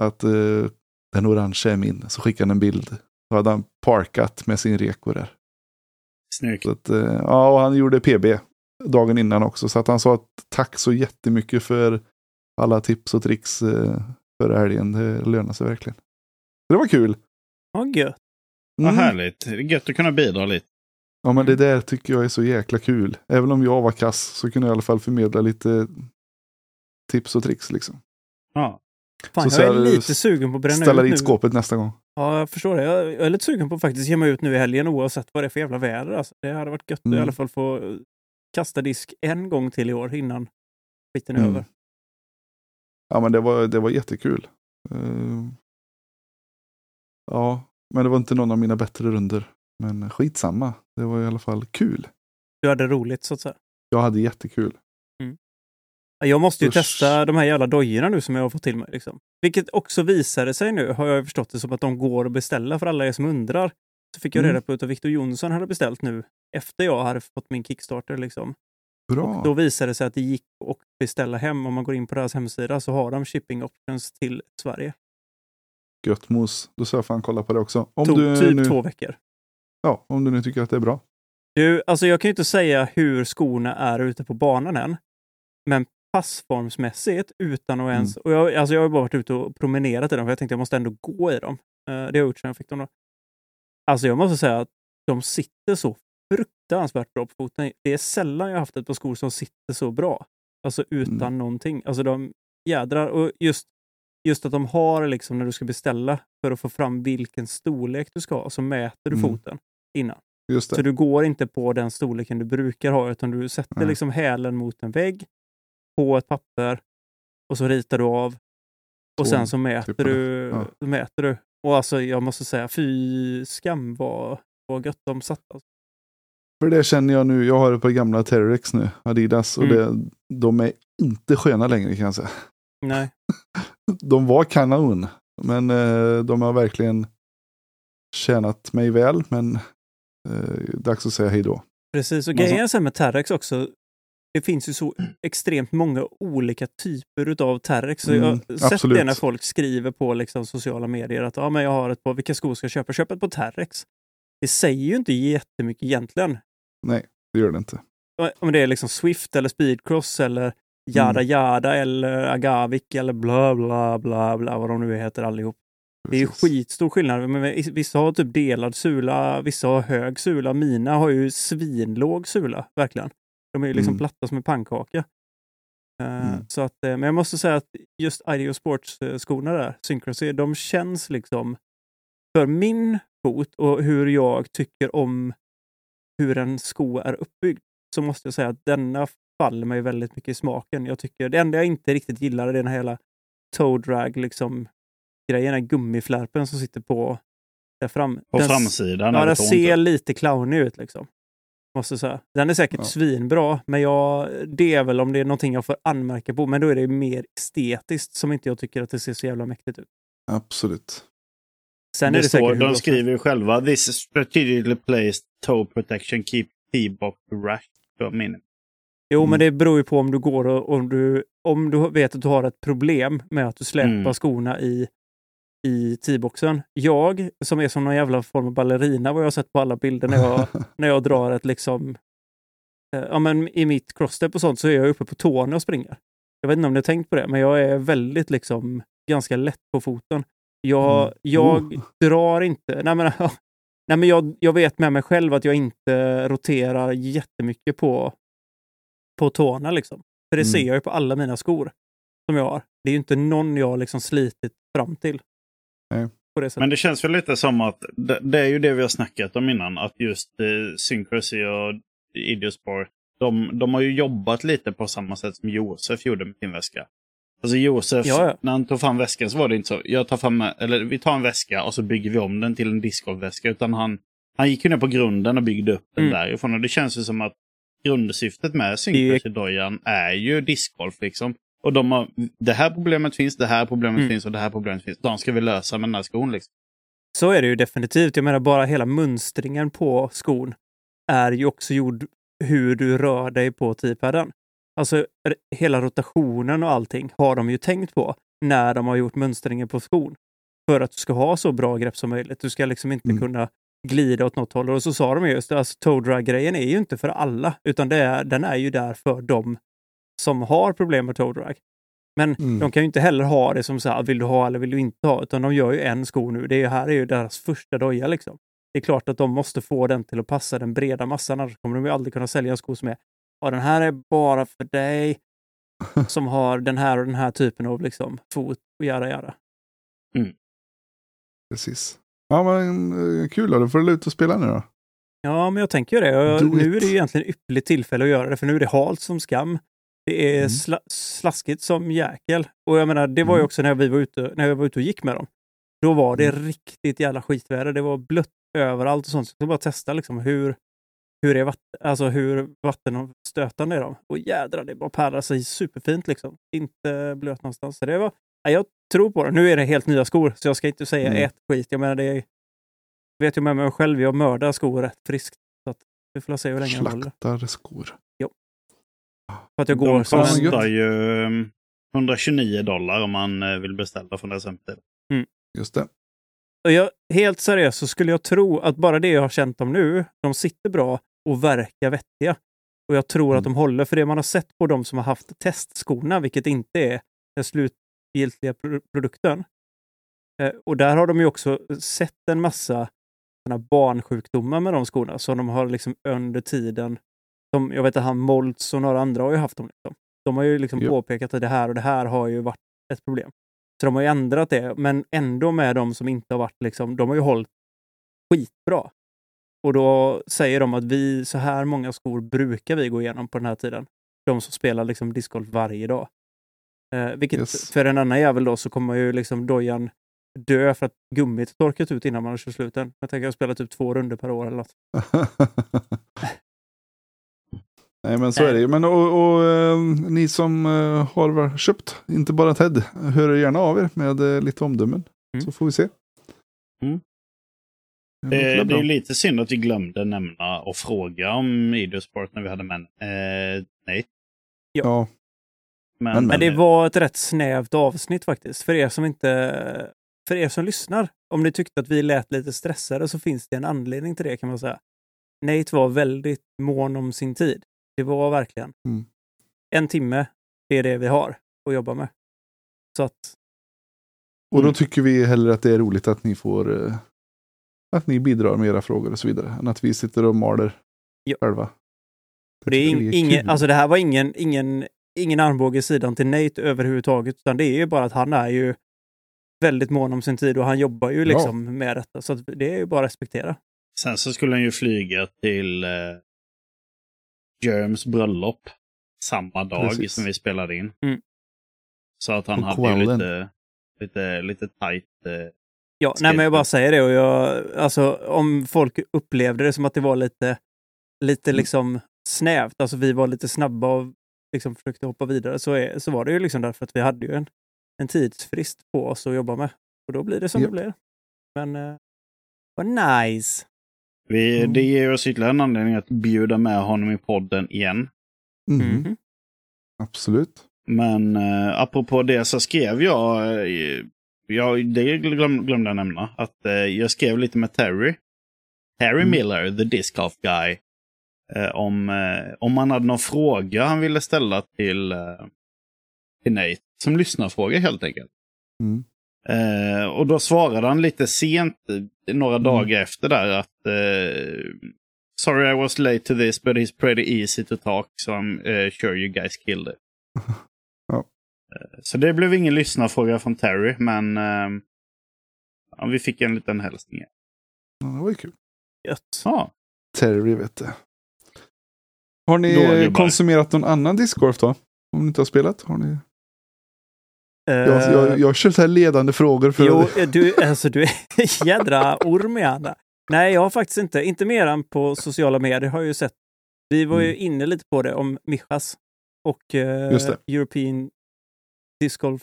att eh, den orangea är min. Så skickade han en bild. Då hade han parkat med sin reko där. Snyggt. Så att, eh, ja, och han gjorde PB dagen innan också. Så att han sa att tack så jättemycket för alla tips och tricks eh, förra helgen. Det lönar sig verkligen. Så det var kul. Ja, gött. Vad Mm. härligt. Det är Gött att kunna bidra lite. Ja, men det där tycker jag är så jäkla kul. Även om jag var kass så kunde jag i alla fall förmedla lite tips och tricks. Liksom. Ja. Fan, Så jag är lite sugen på att bränna Ställa ut dit nu. skåpet nästa gång. Ja, jag förstår det. Jag jag är lite sugen på att faktiskt ge mig ut nu i helgen oavsett vad det är för jävla väder. Alltså. Det hade varit gött att i Mm. alla fall få kasta disk en gång till i år innan skiten är Mm. över. Ja, men det var, det var jättekul. Eh, ja, men det var inte någon av mina bättre runder. Men skitsamma. Det var i alla fall kul. Du hade roligt så att säga. Jag hade jättekul. Ja, Jag måste ju Usch. testa de här jävla dojorna nu som jag har fått till mig. Liksom. Vilket också visade sig nu, har jag förstått det som, att de går att beställa för alla er som undrar. Så fick jag Mm. reda på att Victor Jonsson hade beställt nu efter jag hade fått min Kickstarter. Liksom. Bra. Då visade det sig att det gick att beställa hem. Om man går in på deras hemsida så har de shipping options till Sverige. Gött mos. Då ska jag fan kolla på det också. Om Tog du, typ nu, två veckor. ja, om du nu tycker att det är bra. Du, alltså jag kan ju inte säga hur skorna är ute på banan än. Men passformsmässigt utan att ens... Och jag, alltså jag har bara varit ute och promenerat i dem för jag tänkte jag måste ändå gå i dem. Eh, det har jag gjort sedan jag fick dem. Då. Alltså jag måste säga att de sitter så fruktansvärt bra på foten. Det är sällan jag haft ett par skor som sitter så bra. Alltså utan Mm. någonting. Alltså de jädrar. Och just, just att de har liksom när du ska beställa för att få fram vilken storlek du ska ha så mäter du Mm. foten innan. Så du går inte på den storleken du brukar ha, utan du sätter Nej. liksom hälen mot en vägg på ett papper och så ritar du av. Och sen så mäter typ du, Ja. mäter du. Och alltså jag måste säga, fy skam vad, vad gött de satt. Alltså. För det känner jag nu. Jag har ett par gamla Terrex nu. Adidas. Och Mm. det, de är inte sköna längre kan jag säga. Nej. [laughs] De var kanon. Men eh, de har verkligen tjänat mig väl. Men eh, dags att säga hej då. Precis, och så- grejen med Terrex också, det finns ju så extremt många olika typer utav Terrex. Så jag har Mm, sett absolut. det när folk skriver på liksom sociala medier att ja, men jag har ett par, vilka skor ska jag köpa? Köp ett par Terrex. Det säger ju inte jättemycket egentligen. Det gör det inte. om det är liksom Swift eller Speedcross eller Jada Mm. Jada eller Agavik eller bla bla bla bla vad de nu heter allihop. Det är ju Precis. skitstor skillnad. Men vissa har typ delad sula, vissa har hög sula. Mina har ju svinlåg sula, verkligen. De är ju liksom Mm. platta som en pannkaka. Eh, Mm. Så att, eh, men jag måste säga att just Ideo Sports-skorna där, Syncrosy, de känns liksom för min fot och hur jag tycker om hur en sko är uppbyggd så måste jag säga att denna faller mig väldigt mycket i smaken. Jag tycker, det enda jag inte riktigt gillar är den här hela toe drag liksom, grejen, den gummiflärpen som sitter på där fram. På Den framsidan. Ja, den ser inte? lite clownig ut liksom. Måste säga. Den är säkert Ja. svinbra, men jag, det är väl om det är någonting jag får anmärka på. Men då är det mer estetiskt som inte jag tycker att det ser så jävla mäktigt ut. Absolut. Sen det är det står, de skriver ju själva This is strategically placed toe protection keep T-box rash to minimum. Jo, Mm. men det beror ju på om du går och om du, om du vet att du har ett problem med att du släpar Mm. skorna i, i T-boxen. Jag, som är som någon jävla form av ballerina, vad jag har sett på alla bilder när jag, [laughs] när jag drar ett liksom... Eh, ja, men I mitt crossstep och sånt så är jag uppe på tårna och springer. Jag vet inte om ni har tänkt på det, men jag är väldigt liksom ganska lätt på foten. Jag, Mm. jag Oh. drar inte... Nej, men, [laughs] nej, men jag, jag vet med mig själv att jag inte roterar jättemycket på, på tårna. Liksom. För det Mm. ser jag ju på alla mina skor som jag har. Det är ju inte någon jag har liksom slitit fram till. Nej. På det. Men det känns väl lite som att det, det är ju det vi har snackat om innan. Att just eh, Syncrosy och Idiosport, de, de har ju jobbat lite på samma sätt som Josef gjorde med sin väska. Alltså Josef, Ja, ja. när han tog fram väskan så var det inte så. Jag tar fram, eller vi tar en väska och så bygger vi om den till en discgolfväska. Utan han, han gick ju ner på grunden och byggde upp den Mm. därifrån. Och det känns ju som att grundsyftet med Syncrosy-dojan är ju discgolf liksom. Och de har, det här problemet finns, det här problemet Mm. finns och det här problemet finns. De ska vi lösa med den här skon liksom. Så är det ju definitivt. Jag menar bara hela mönstringen på skon är ju också gjord hur du rör dig på T-padden. Alltså hela rotationen och allting har de ju tänkt på när de har gjort mönstringen på skon. För att du ska ha så bra grepp som möjligt. Du ska liksom inte Mm. kunna glida åt något håll. Och så sa de ju just det, alltså toe drag-grejen är ju inte för alla, utan det är, den är ju där för de som har problem med toe drag. Men Mm. de kan ju inte heller ha det som så här, vill du ha eller vill du inte ha, utan de gör ju en sko nu. Det är, ju- här är ju deras första doja liksom. Det är klart att de måste få den till att passa den breda massan, annars kommer de ju aldrig kunna sälja en sko som är, ja den här är bara för dig [laughs] som har den här och den här typen av liksom fot och jada jada. Precis. Ja, men eh, kul då. Då får du ut och spela nu då. Ja, men jag tänker ju det. Do nu är det ju egentligen ypperligt tillfälle att göra det, för nu är det halt som skam. Det är Mm. sla slaskigt som jäkel. Och jag menar, det var ju Mm. också när vi var ute, när jag var ute och gick med dem. Då var det Mm. riktigt jävla skitväder. Det var blött överallt och sånt. Så jag ska bara testa liksom hur, hur, är vatten, alltså hur vattenstötande är de. Och jädrar, det bara pärlar sig superfint liksom. Inte blöt någonstans. Så det var, jag tror på det. Nu är det helt nya skor, så jag ska inte säga Mm. ett skit. Jag menar, det är, vet ju med mig själv, jag mördar skor rätt friskt. Så att vi får se hur länge de håller. Slaktar skor. För att jag går De kostar ju eh, 129 dollar om man eh, vill beställa från deras hemsida. Just det. och jag, Helt seriöst så skulle jag tro att bara det jag har känt dem nu, de sitter bra och verkar vettiga. Och jag tror att Mm. de håller, för det man har sett på de som har haft testskorna, vilket inte är den slutgiltiga pro- produkten. Eh, och där har de ju också sett en massa såna barnsjukdomar med de skorna, som de har liksom under tiden som, jag vet att han Moltz och några andra har ju haft dem. Liksom. De har ju liksom Ja. påpekat att det här och det här har ju varit ett problem. Så de har ju ändrat det, men ändå med de som inte har varit liksom, de har ju hållit skitbra. Och då säger de att vi, så här många skor brukar vi gå igenom på den här tiden. De som spelar liksom discgolf varje dag. Eh, vilket Yes. för en annan jävel då så kommer ju liksom dojan dö för att gummit torkat ut innan man har kört slut den. Jag tänker att jag spelar typ två runder per år eller något. [laughs] Nej men så är det ju. Men och, och eh, ni som eh, har köpt, inte bara Ted, hör gärna av er med eh, lite omdömen. Mm. Så får vi se. Mm. Det låter Det, är lite synd att vi glömde nämna och fråga om Idiosport när vi hade. Eh, nej. Ja, Men, Men- Men det var ett rätt snävt avsnitt faktiskt. För er som inte... För er som lyssnar, om ni tyckte att vi lät lite stressade så finns det en anledning till det kan man säga. Nate var väldigt mån om sin tid. Det var verkligen Mm. en timme, det är det vi har att jobba med. Så att Och då Mm. tycker vi hellre att det är roligt att ni får eh, att ni bidrar med era frågor och så vidare. Än att vi sitter och maler Ja. själva. Och det, är ing, ingen, alltså det här var ingen, ingen, ingen armbåge i sidan till Nate överhuvudtaget, utan det är ju bara att han är ju väldigt mån om sin tid och han jobbar ju liksom med detta. Så att det är ju bara att respektera. Sen så skulle han ju flyga till eh, Germs bröllop samma dag Precis. som vi spelade in. Mm. Så att han På hade ju lite, lite, lite tajt. Eh, Ja, nej, men jag bara säger det och jag, alltså om folk upplevde det som att det var lite, lite Mm. liksom snävt, alltså vi var lite snabba och liksom försökte hoppa vidare, så, är, så var det ju liksom därför att vi hade ju en, en tidsfrist på oss att jobba med. Och då blir det som Ja. det blir. Men eh, vad nice! Vi, Mm. Det ger oss ytterligare en anledning att bjuda med honom i podden igen. Mm, Mhm. Absolut. Men eh, apropå det så skrev jag, eh, jag det glöm, glömde jag nämna, att eh, jag skrev lite med Terry. Terry Mm. Miller, the disc golf guy. Eh, om, eh, om han hade någon fråga han ville ställa till, eh, till Nate. Som lyssnarfråga helt enkelt. Mm. Eh, och då svarade han lite sent, några Mm. dagar efter där, att eh, Sorry I was late to this but it's pretty easy to talk so I'm eh, sure you guys killed it. [laughs] Ja. Eh, Så det blev ingen lyssnarfråga från Terry, men eh, ja, vi fick en liten hälsning. Ja, det var ju kul. Gött. Ja, Terry vet du. Har ni konsumerat någon annan discgolf då? Om ni inte har spelat? Har ni? Jag, Eh, jag, jag kör så här ledande frågor för Jo, att... du, alltså, du är [laughs] jädra orm i handen. Nej, jag har faktiskt inte. Inte mer än på sociala medier har jag ju sett. Vi var ju Mm. inne lite på det om Michas och eh. European Disc Golf.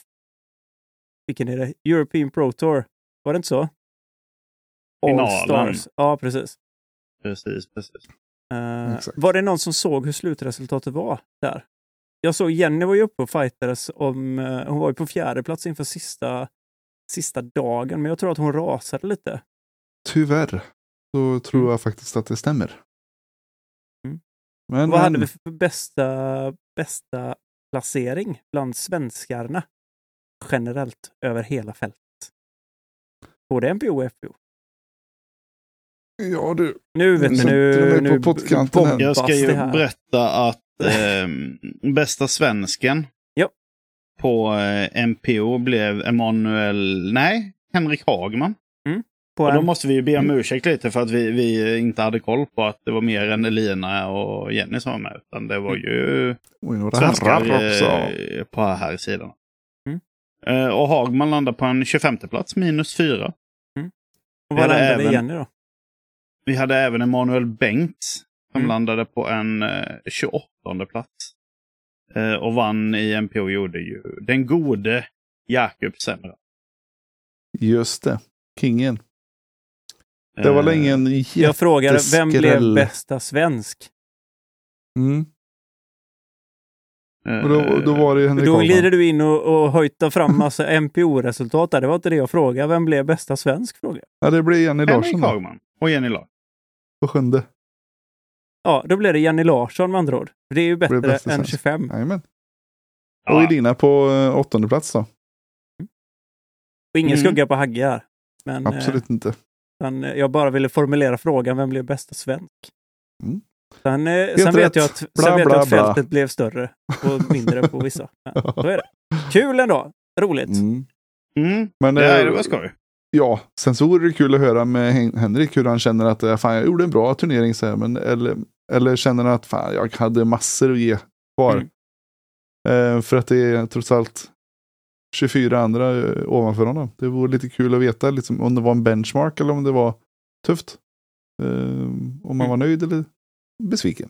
Vilken är det? European Pro Tour. Var det inte så? All. Stars. Ja, precis. precis, precis. Eh, Exakt. var det någon som såg hur slutresultatet var där? Jag såg Jenny var ju uppe och fightades om, eh, hon var ju på fjärde plats inför sista, sista dagen, men jag tror att hon rasade lite. Tyvärr. Så tror Mm. jag faktiskt att det stämmer. Mm. Men, Vad hade men, vi för bästa, bästa placering bland svenskarna generellt över hela fältet? Både NPO och FPO. Ja du. Nu vet du, Sätter nu, nu bombas Jag ska ju berätta att ehm, bästa svensken Ja. på eh, MPO blev Emanuel, nej, Henrik Hagman. På Och då måste vi ju be om ursäkt lite för att vi, vi inte hade koll på att det var mer än Elina och Jenny som var med. Utan det var ju Oj, några svenskar eh, på här sidan. Mm. Eh, Och Hagman landar på en 25 plats, minus 4. och vi vad hade landade även- Jenny då? Vi hade även Emanuel Bengts som Mm. landade på en eh, 28 plats. Eh, och vann i MPO gjorde ju den gode Jakob Semra. Just det. Kingen. Det var Eh, ingen Jag frågade, vem blev jätteskräll. bästa svensk? Mm. eh, Och då, då var det ju Henrik Då glider du in och, och hojtar fram massa [laughs] MPO-resultat där. Det var inte det jag frågade. Vem blev bästa svensk? Fråga. Ja, det blev Jenny Larsson Henrik Hagman och Jenny Larsson. på sjunde. Ja, då blev det Jenny Larsson med andra ord. Det är ju bättre än svensk. 25. Jajamän. Ja. Och Elina på eh, åttonde plats då. Och ingen Mm. skugga på Hagge här. Men eh, Absolut inte. utan, eh, jag bara ville formulera frågan, vem blev bästa svensk? Mm. Sen, eh, sen vet jag att, Bla, sen vet bla, jag att bla. fältet blev större och [laughs] mindre på vissa. Men, så är det. Kul ändå! Roligt! Mm. Mm, Men det, eh, det var skoj. ja, sen så vore det kul att höra med Hen- Henrik hur han känner att eh, fan, jag gjorde en bra turnering så här, men eller, eller känner att fan, jag hade massor att ge kvar. Mm. Eh, för att det är trots allt 24 andra eh, ovanför honom. Det vore lite kul att veta liksom, om det var en benchmark eller om det var tufft. Eh, om man Mm. var nöjd eller besviken.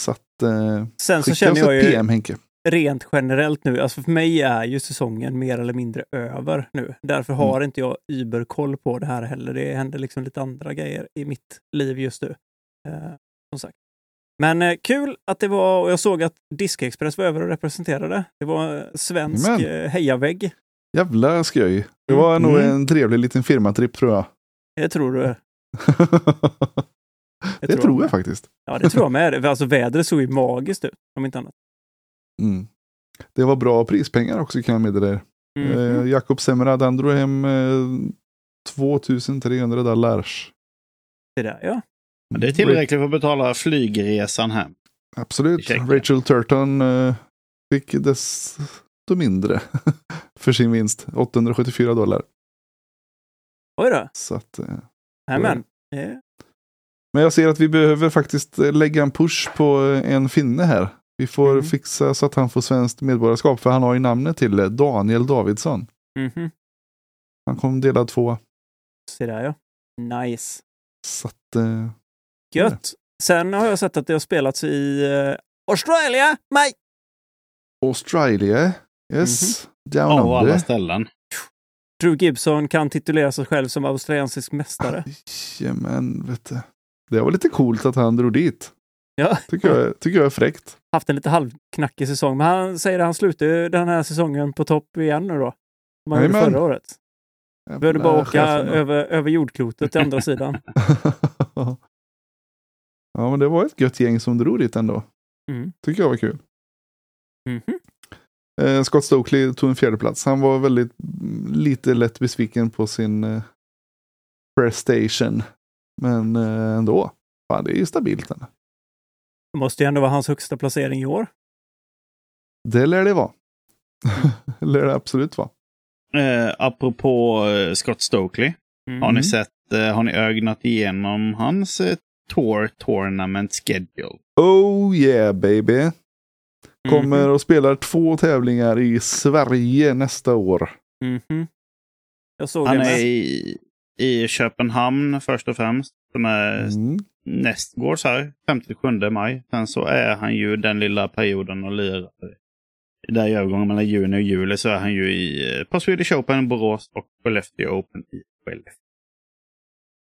Så att eh, Sen så känner jag ju PM Henke. rent generellt nu, alltså för mig är ju säsongen mer eller mindre över nu. Därför Mm. har inte jag überkoll på det här heller. Det händer liksom lite andra grejer i mitt liv just nu. Som sagt. Men eh, kul att det var, och jag såg att Diskexpress var över och representerade. Det var eh, svensk Jajamän. eh, hejavägg. Jävla skoj. Det Mm. var nog Mm. en trevlig liten firmatripp tror jag. Det tror du? [laughs] det, tror tror jag faktiskt. Ja, det tror jag med. [laughs] Alltså vädret såg ju magiskt ut, om inte annat. Mm. Det var bra prispengar också kan jag meddela er. Mhm. Eh, Jakob Semrad, han drog hem eh, 2300 dollars. Det där ja. Men Det är tillräckligt för att betala flygresan hem. Absolut. Rachel Turton eh, fick desto mindre [laughs] för sin vinst. 874 dollar. Oj då. Så att, eh, Nämen. Eh, men jag ser att vi behöver faktiskt eh, lägga en push på en finne här. Vi får Mm. fixa så att han får svenskt medborgarskap. För han har ju namnet till. Daniel Davidsson. mhm. Han kom delad två. Se där ja. Nice. Så att, Gött. Sen har jag sett att det har spelats i eh, Australia, mate! Australia. Yes. Down Av alla under. ställen. Drew Gibson kan titulera sig själv som australiensisk mästare. Jajamän, vet du. Det var lite coolt att han drog dit. Ja. Tycker jag, tycker jag är fräckt. Haft en lite halvknackig säsong, men han säger att han slutar den här säsongen på topp igen nu då. Som han gjorde förra året. Behövde bara åka chefen över, över jordklotet till andra sidan. [laughs] [laughs] ja, men det var ett gött gäng som drog dit ändå. Mm. Tycker jag var kul. Mhm. Eh, Scott Stokely tog en fjärde plats. Han var väldigt mm, lite lätt besviken på sin eh, prestation. Men eh, ändå. Fan, det är ju stabilt. ändå. Det måste ju ändå vara hans högsta placering i år. Det lär det vara. det [laughs] lär det absolut vara. Eh, apropå eh, Scott Stokely. Mm. Har ni sett, eh, har ni ögnat igenom hans eh, Tour Tournament Schedule? Oh yeah baby. Kommer Mhm. och spelar två tävlingar i Sverige nästa år. Mhm. Jag såg Han är i, i Köpenhamn först och främst. Som är Mm. nästgårds här, 57 maj. Sen så är han ju den lilla perioden och lirar. Där i övergången mellan juni och juli så är han ju i, eh, på Swedish Open, Borås och Skellefteå Open i Skellefteå.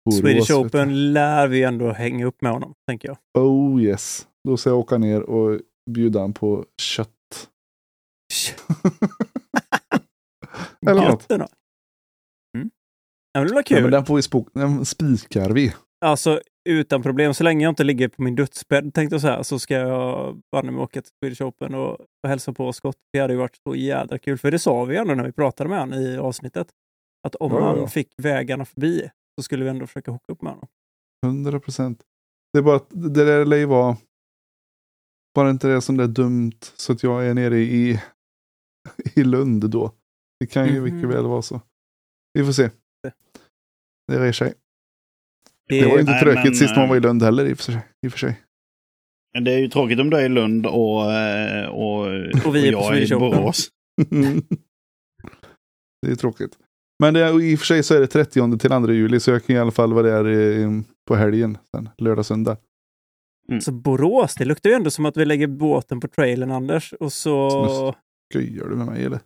Borås, Swedish. Open lär vi ändå hänga upp med honom, tänker jag. Oh yes. Då ska jag åka ner och bjuda han på kött. [laughs] Eller något. Ändå. Mm. Ja, men det var Ja, kul. men den får vi spok- den spikar vi. Alltså utan problem, så länge jag inte ligger på min dödsbädd tänkte jag så här, så ska jag banne mig åka till Swedish Open och, och hälsa på Scott. Det hade ju varit så jädra kul, för det sa vi ändå när vi pratade med honom i avsnittet. Att om Ja, ja, han ja. fick vägarna förbi så skulle vi ändå försöka hooka upp med honom. 100 procent. Det är bara att det där lär ju vara bara inte det som det är dumt så att jag är nere i, i Lund då. Det kan ju Mhm. mycket väl vara så. Vi får se. Det rör sig. Det, Det var ju inte Nej, tråkigt men, sist man var i eh, Lund heller i och för sig. I och för sig. Det är ju tråkigt om du är i Lund och, eh, och, Och vi är på jag är i. Borås. [laughs] det är tråkigt. Men det är, i och för sig så är det 30 till 2 juli så jag kan i alla fall vara där eh, på helgen. Sen, lördag, söndag. Så Borås, det luktar ju ändå som att vi lägger båten på trailern, Anders. Och så... Skojar du med mig eller?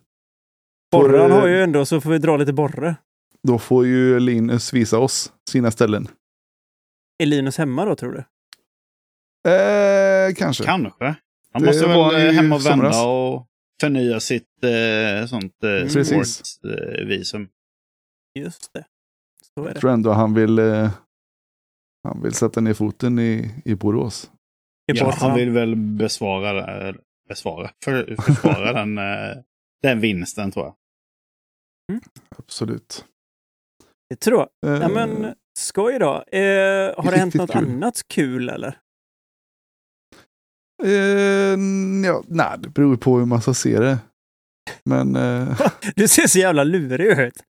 Borran har eh, ju ändå, så får vi dra lite borre. Då får ju Linus visa oss sina ställen. Är Linus hemma då, tror du? Eh, kanske. Kanske. Han Det måste väl eh, hem och vända somras. och förnya sitt eh, sånt eh, Mm. Sportvisum. Just det. Så är Jag det. tror ändå han vill, eh, han vill sätta ner foten i, i Borås. I Ja, han vill väl besvara, det- besvara [laughs] för, försvara den, eh, den vinsten tror jag. Absolut. Det tror jag. Eh, Ja, men skoj då. Eh, har det hänt något kul. annat kul eller? eh, ja, nej, det beror på hur man ska se det. Men eh, [laughs] Du ser så jävla lurig ut.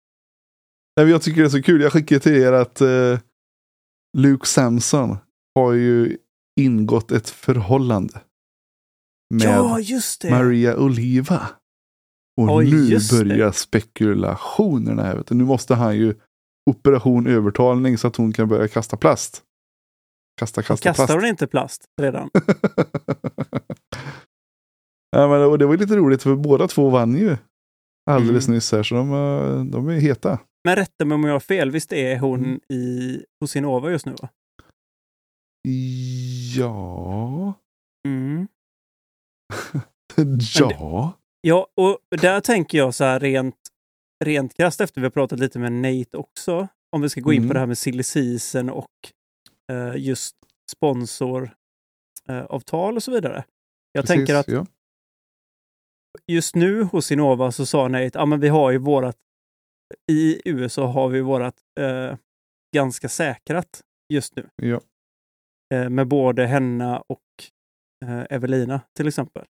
Nej, jag tycker det är så kul. Jag skickade till er att eh, Luke Samson har ju ingått ett förhållande. Med Ja. Maria Oliva. Och Oj, nu just det. börjar spekulationerna. Här, vet du. Nu måste han ju operation övertalning så att hon kan börja kasta plast. Kasta, kasta Kastar plast. hon inte plast redan? [laughs] ja, men, och det var lite roligt för båda två vann ju alldeles Mm. nyss här så de, eh, de är heta. Men rätta mig om jag har fel. Visst är hon Mm. i hos Innova just nu? Va? Ja. Mm. [laughs] ja. Ja, och där tänker jag så här rent, rent krasst efter vi har pratat lite med Nate också. Om vi ska gå in Mm. på det här med silly season och eh, just sponsoravtal och så vidare. Jag Precis, tänker att ja. Just nu hos Innova så sa Nate, ja men vi har ju vårat, i USA har vi vårat eh, ganska säkrat just nu. Ja. Eh, med både Henna och eh, Evelina till exempel.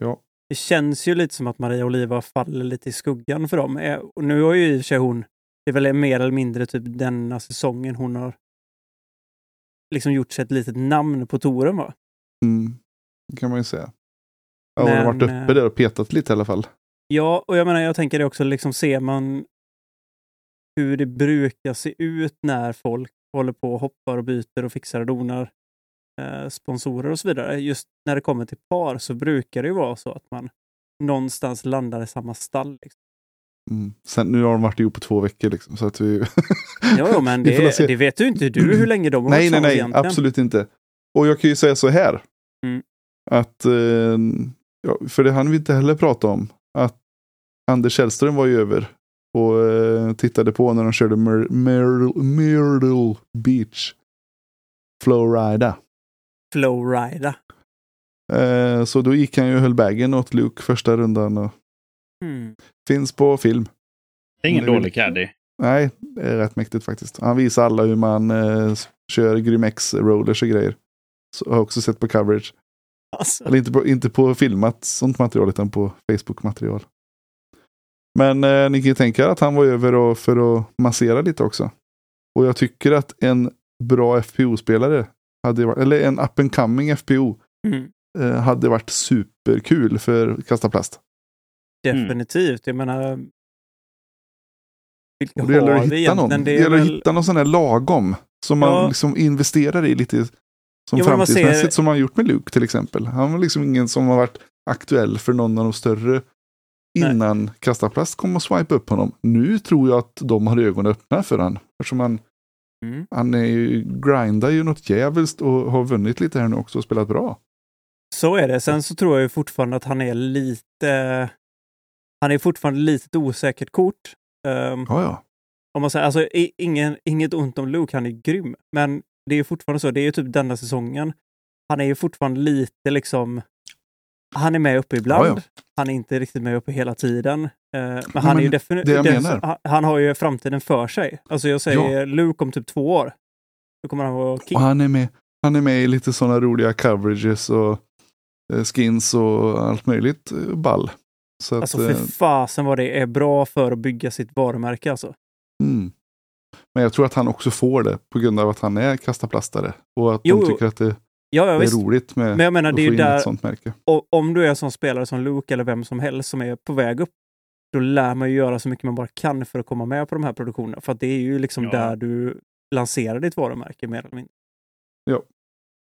Ja. Det känns ju lite som att Maria Oliva faller lite i skuggan för dem. Eh, och nu har ju i och för sig hon, det är väl mer eller mindre typ denna säsongen hon har liksom gjort sig ett litet namn på touren va? Mm. Det kan man ju säga. Ja, hon har varit Men, uppe eh, där och petat lite i alla fall. Ja, och jag menar, jag tänker det också, liksom ser man hur det brukar se ut när folk håller på och hoppar och byter och fixar och donar eh, sponsorer och så vidare. Just när det kommer till par så brukar det ju vara så att man någonstans landar i samma stall. Liksom. Mm. Sen, nu har de varit ihop på två veckor liksom, så att vi... Jo, men [laughs] det, det vet ju inte du hur länge de har nej, varit nej, nej, egentligen. absolut inte. Och jag kan ju säga så här. Mm. Att, eh, ja, för det hann vi inte heller prata om. Att Anders Källström var ju över och eh, tittade på när de körde Myr- Myr- Myrtle Beach. Flowrida. Flowrida. Eh, så då gick han ju och höll bagen åt Luke första rundan. Och Mm. finns på film. Det är ingen dålig caddy. Nej, det är rätt mäktigt faktiskt. Han visar alla hur man eh, kör Grymex rollers och grejer. Så jag har också sett på coverage. Alltså, Eller inte på, inte på filmat sånt material utan på Facebook-material. Men eh, ni kan ju tänka er att han var över och, för att massera lite också. Och jag tycker att en bra FPO-spelare, hade varit, eller en up and coming FPO, mm. eh, hade varit superkul för Kasta Plast. Definitivt. Jag menar... Vilka Och det gäller att hitta någon. Det, Det gäller att väl- hitta någon sån här lagom. Som man Ja. liksom investerar i lite som man framtidsmässigt ser- som man gjort med Luke till exempel. Han var liksom ingen som har varit aktuell för någon av de större Nej. innan Kastaplast kom och swipa upp honom. Nu tror jag att de har ögonen öppna för han. Eftersom han, Mm. han är ju, grindar ju något jävligt och har vunnit lite här nu också och spelat bra. Så är det. Sen så tror jag ju fortfarande att han är lite... Han är fortfarande lite ett osäkert kort. Ehm, Ja, ja. om man säger, alltså, ingen, inget ont om Luke, han är grym. Men det är ju fortfarande så, det är ju typ denna säsongen. Han är ju fortfarande lite liksom... Han är med uppe ibland. Ja, ja. Han är inte riktigt med uppe hela tiden. Eh, men han är ju men definitivt... Han, han har ju framtiden för sig. Alltså jag säger Luke om typ två år. Då kommer han vara king. Och han är med, han är med i lite sådana roliga coverages och eh, skins och allt möjligt eh, ball. Så att, Alltså för eh, fasen vad det är bra för att bygga sitt varumärke alltså. Mm. Men jag tror att han också får det på grund av att han är kastaplastare. Och att Jo, de tycker att det, Ja, ja det visst. är roligt med Men jag menar, att det är få ju in där, ett sånt märke. och om du är en sån spelare som Luke eller vem som helst som är på väg upp, då lär man ju göra så mycket man bara kan för att komma med på de här produktionerna. För att det är ju liksom Ja. där du lanserar ditt varumärke mer eller mindre.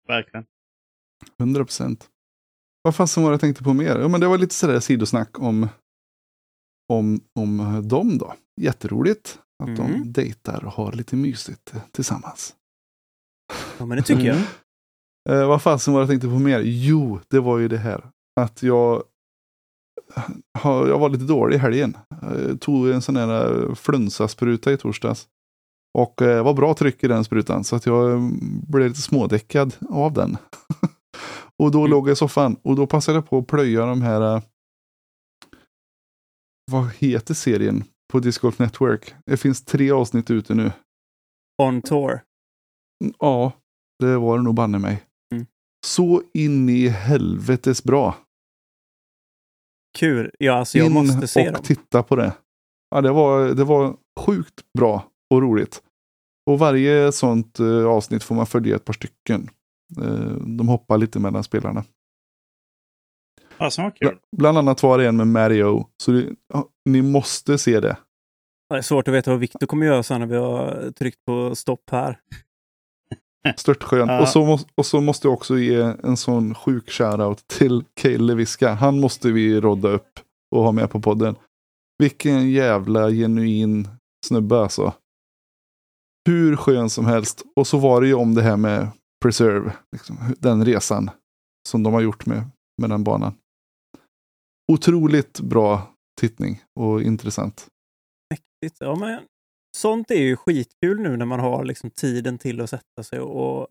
Verkligen. 100 procent. Vad fasen var det jag tänkte på mer? Ja, men det var lite sådär sidosnack om, om, om dem då. Jätteroligt att Mm. de dejtar och har lite mysigt tillsammans. Ja, men det tycker jag. Eh, vad fasen var det jag tänkte på mer? Jo, det var ju det här. Att jag, jag var lite dålig i helgen. Jag tog en sån här eh, flunsaspruta i torsdags. Och eh, var bra tryck i den sprutan så att jag mm, blev lite smådäckad av den. [laughs] och då Mm. låg jag i soffan och då passade jag på att plöja de här. eh, Vad heter serien på Disc Golf Network? Det finns tre avsnitt ute nu. On tour. Ja, det var det nog banne mig. Mm. Så in i helvetes bra. Kul. Ja, alltså jag in måste se och dem. titta på det. Ja, det var, det var sjukt bra och roligt. Och varje sånt eh, avsnitt får man följa ett par stycken. Eh, de hoppar lite mellan spelarna. Fasen vad kul. Bland annat var det en med Mario. Så det, ja, ni måste se det. Det är svårt att veta vad Victor kommer göra sen när vi har tryckt på stopp här. [laughs] Störtskönt. Ja. Och, så måste, och så måste jag också ge en sån sjuk shoutout till Cale Leviska. Han måste vi rodda upp och ha med på podden. Vilken jävla genuin snubbe alltså. Hur skön som helst. Och så var det ju om det här med Preserve. Liksom, den resan som de har gjort med, med den banan. Otroligt bra tittning och intressant. Mäktigt. Ja, men sånt är ju skitkul nu när man har liksom tiden till att sätta sig och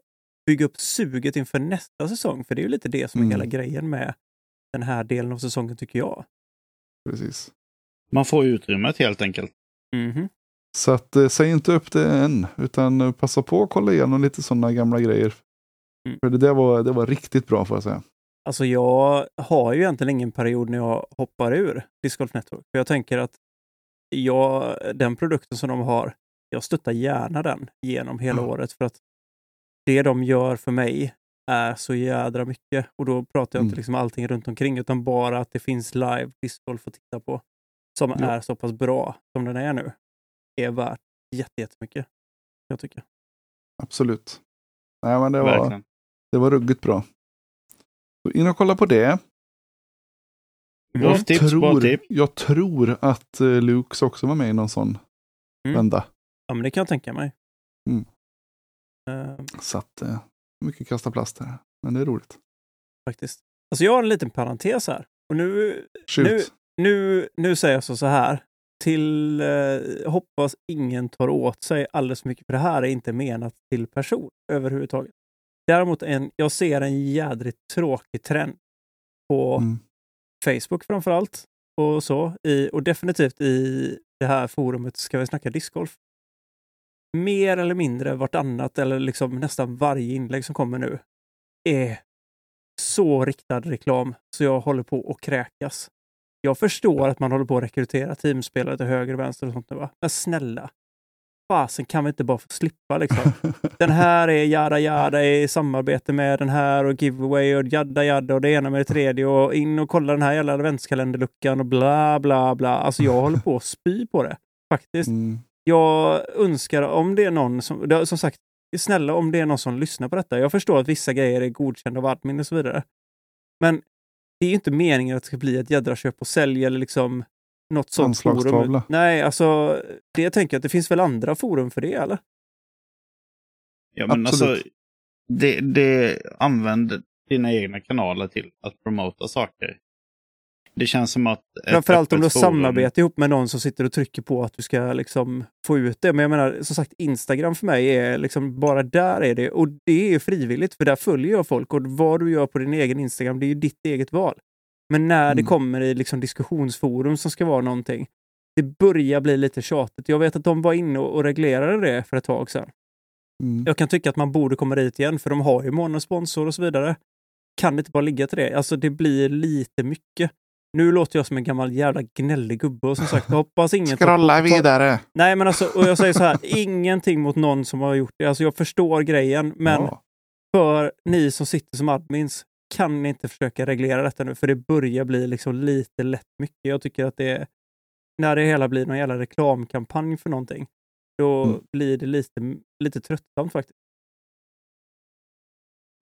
bygga upp suget inför nästa säsong. För det är ju lite det som är Mm. hela grejen med den här delen av säsongen tycker jag. Precis. Man får utrymmet helt enkelt. Mhm. Så att, eh, säg inte upp det än, utan eh, passa på att kolla igenom lite sådana gamla grejer. Mm. För det där var, det var riktigt bra får jag säga. Alltså jag har ju egentligen ingen period när jag hoppar ur Disc Golf Network. För jag tänker att jag, den produkten som de har, jag stöttar gärna den genom hela Ja. året. För att det de gör för mig är så jädra mycket. Och då pratar jag Mm. inte liksom allting runt omkring utan bara att det finns live discgolf att titta på. Som Ja. är så pass bra som den är nu. Är värt jätte- jättemycket. Jag tycker. Absolut. Nej, men det var, Verkligen. det var ruggigt bra. In och kolla på det. Jag tips, tror, jag tror att uh, Lukes också var med i någon sån Mm. vända. Ja, men det kan jag tänka mig. Mm. Eh, Så att, uh, mycket kasta plast här. Men det är roligt. faktiskt. Alltså jag har en liten parentes här. Och nu Shoot. Nu- Nu, nu säger jag så, så här. Till eh, hoppas ingen tar åt sig alldeles för mycket, för det här är inte menat till person överhuvudtaget. Däremot, en, jag ser en jädrigt tråkig trend på Mm. Facebook framför allt och så. I, och definitivt i det här forumet Ska vi snacka discgolf. Mer eller mindre vartannat eller liksom nästan varje inlägg som kommer nu är så riktad reklam så jag håller på att kräkas. Jag förstår att man håller på att rekrytera teamspelare till höger och vänster och sånt nu, va? Men snälla, fasen kan vi inte bara få slippa liksom? Den här är jada jada i samarbete med den här och giveaway och jadda jadda och det ena med det tredje och in och kolla den här jävla adventskalenderluckan och bla bla bla. Alltså jag håller på att spy på det, faktiskt. Mm. Jag önskar om det är någon som, som sagt, snälla om det är någon som lyssnar på detta. Jag förstår att vissa grejer är godkända av admin och så vidare. Men det är ju inte meningen att det ska bli ett jädra köp och sälj eller liksom något sånt forum. Nej, alltså det jag tänker att det finns väl andra forum för det, eller? Ja, men Absolut. alltså, det, det använd dina egna kanaler till att promota saker. Det känns som att... Framförallt om du har forum- samarbete ihop med någon som sitter och trycker på att du ska liksom få ut det. Men jag menar, som sagt, Instagram för mig är liksom, bara där är det. Och det är frivilligt, för där följer jag folk. Och vad du gör på din egen Instagram, det är ju ditt eget val. Men när det Mm. kommer i liksom diskussionsforum som ska vara någonting, det börjar bli lite tjatigt. Jag vet att de var inne och reglerade det för ett tag sedan. Mm. Jag kan tycka att man borde komma dit igen, för de har ju månadssponsor och så vidare. Kan det inte bara ligga till det? Alltså, det blir lite mycket. Nu låter jag som en gammal jävla gnällig gubbe och som sagt, hoppas [laughs] ingen... tar- Scrolla vidare. Nej, men alltså, och jag säger så här, [laughs] ingenting mot någon som har gjort det. Alltså, jag förstår grejen, men Ja. för ni som sitter som admins, kan ni inte försöka reglera detta nu? För det börjar bli liksom lite lätt mycket. Jag tycker att det är, när det hela blir någon jävla reklamkampanj för någonting, då Mm. blir det lite, lite tröttsamt faktiskt.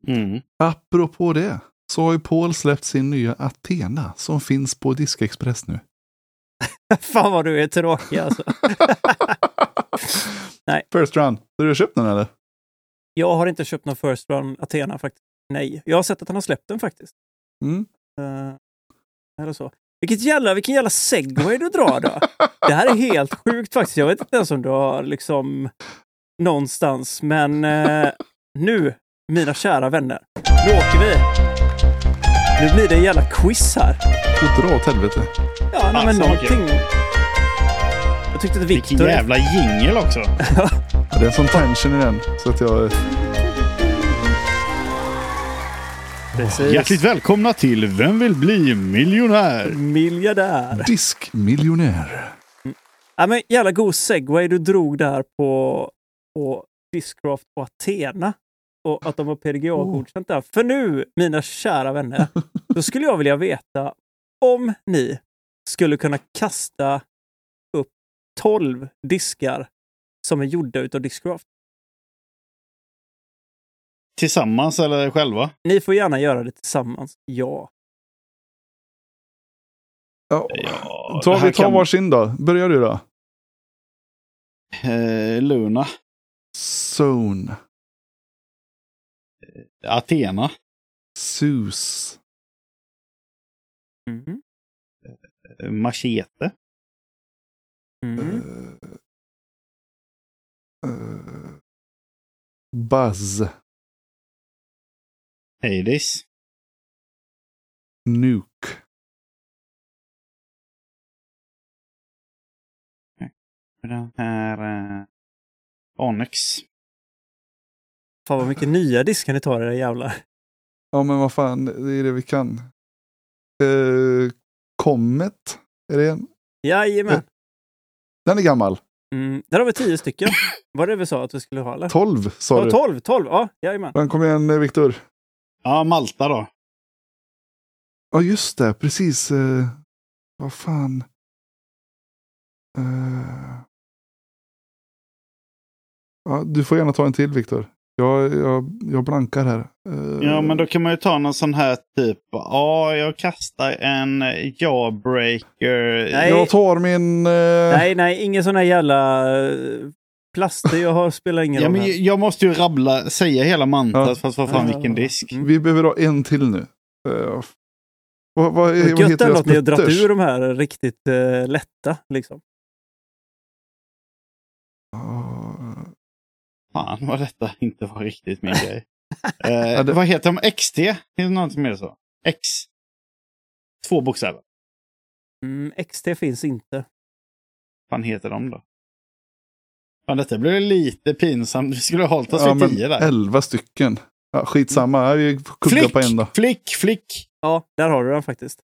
Mm. Apropå det, så har ju Paul släppt sin nya Athena som finns på Diskexpress nu. [laughs] Fan vad du är tråkig alltså. [laughs] Nej. First run. Så du har köpt den eller? Jag har inte köpt någon First Run Athena faktiskt. Nej, jag har sett att han har släppt den faktiskt. Mm. Uh, eller så. Vilket jävla, vilken jävla segway du drar då. Det här är helt sjukt faktiskt. Jag vet inte ens om du har liksom någonstans. Men eh, nu, mina kära vänner, nu åker vi. Nu blir det en jävla quiz här. Och dra åt helvete. Ja, nej, men Alltså, någonting. Jag tyckte att Vilken Viktor... jävla jingel också. [laughs] Ja, det är en sån tension i den. Så att jag... Precis. Hjärtligt välkomna till Vem vill bli miljonär? Miljardär. Diskmiljonär. Ja, men jävla god segway du drog där på, på Discraft och Athena. Och att de har PDGA-godkänt där. För nu, mina kära vänner, [laughs] då skulle jag vilja veta om ni skulle kunna kasta upp 12 diskar som är gjorda utav Discraft. Tillsammans eller själva? Ni får gärna göra det tillsammans. Ja. Ja. Ja, Ta, vi tar kan- varsin då. Börjar du då. Eh, Luna. Zone. Athena. Sus. Mhm. eh, Machete. Mhm. Uh, uh, Buzz. Hades. Nuke. Den här eh, Onyx. Fan vad mycket nya diskar ni tar era jävlar. Ja men vad fan, det är det vi kan. Eh, Comet, är det en? Jajamän. Den är gammal. Mm, där har vi tio stycken. Var det vi sa att vi skulle ha eller? 12 sa Ja, du. 12, 12. Ja, jajamän. Kom igen eh, Viktor. Ja, Malta då. Ja just det, precis. Eh, vad fan. Eh, ja, du får gärna ta en till Viktor. Jag, jag, jag blankar här. Eh, Ja, men då kan man ju ta någon sån här typ. Ja, jag kastar en jawbreaker. Nej. Jag tar min... Eh, Nej, nej, ingen sån här jävla eh, plaster jag har spelar ingen Ja, roll men här. jag måste ju rabbla, säga hela mantrat Ja. fast vad fan Ja. vilken disk. Mm. Vi behöver ha en till nu. Eh, vad, vad, är- vad Gött heter ändå att ni har mutters? ur de här riktigt eh, lätta. Liksom. Ah, Fan vad detta inte var riktigt min grej. [laughs] Ja, det- Vad heter de? XT? Är det något som är så? X? Två bokstäver. Mm, XT finns inte. fan heter de då? Fan, detta blev lite pinsamt. Vi skulle ha hållit oss ja, vid men tio där. elva stycken. Ja, skitsamma, vi kuggar Flick, på en då. flick, flick. Ja, där har du den faktiskt.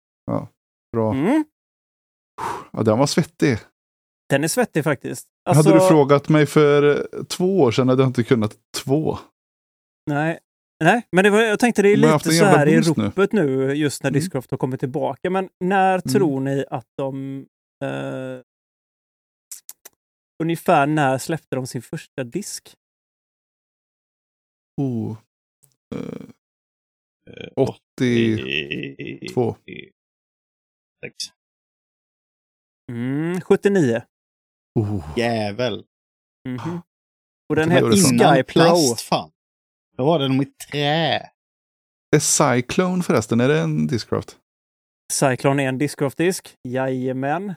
Bra. Mm. Ja, den var svettig. Den är svettig faktiskt. Alltså, Hade du frågat mig för eh, två år sedan hade jag inte kunnat två. Nej, nej men det var, jag tänkte det är haft lite en så här i boost nu. ropet nu, just när Mm. Discraft har kommit tillbaka. Men när tror ni att de... Eh, ungefär när släppte de sin första disk? Oh. Eh, Eh, 82. Sex. Mm, 79. Oh. Jävel. Mhm. Och den hette. Sky Pro. plast fan. Då var den i trä. Är Cyclone förresten, är det en Discraft? Cyclone är en Discraft-disk. Jajamän.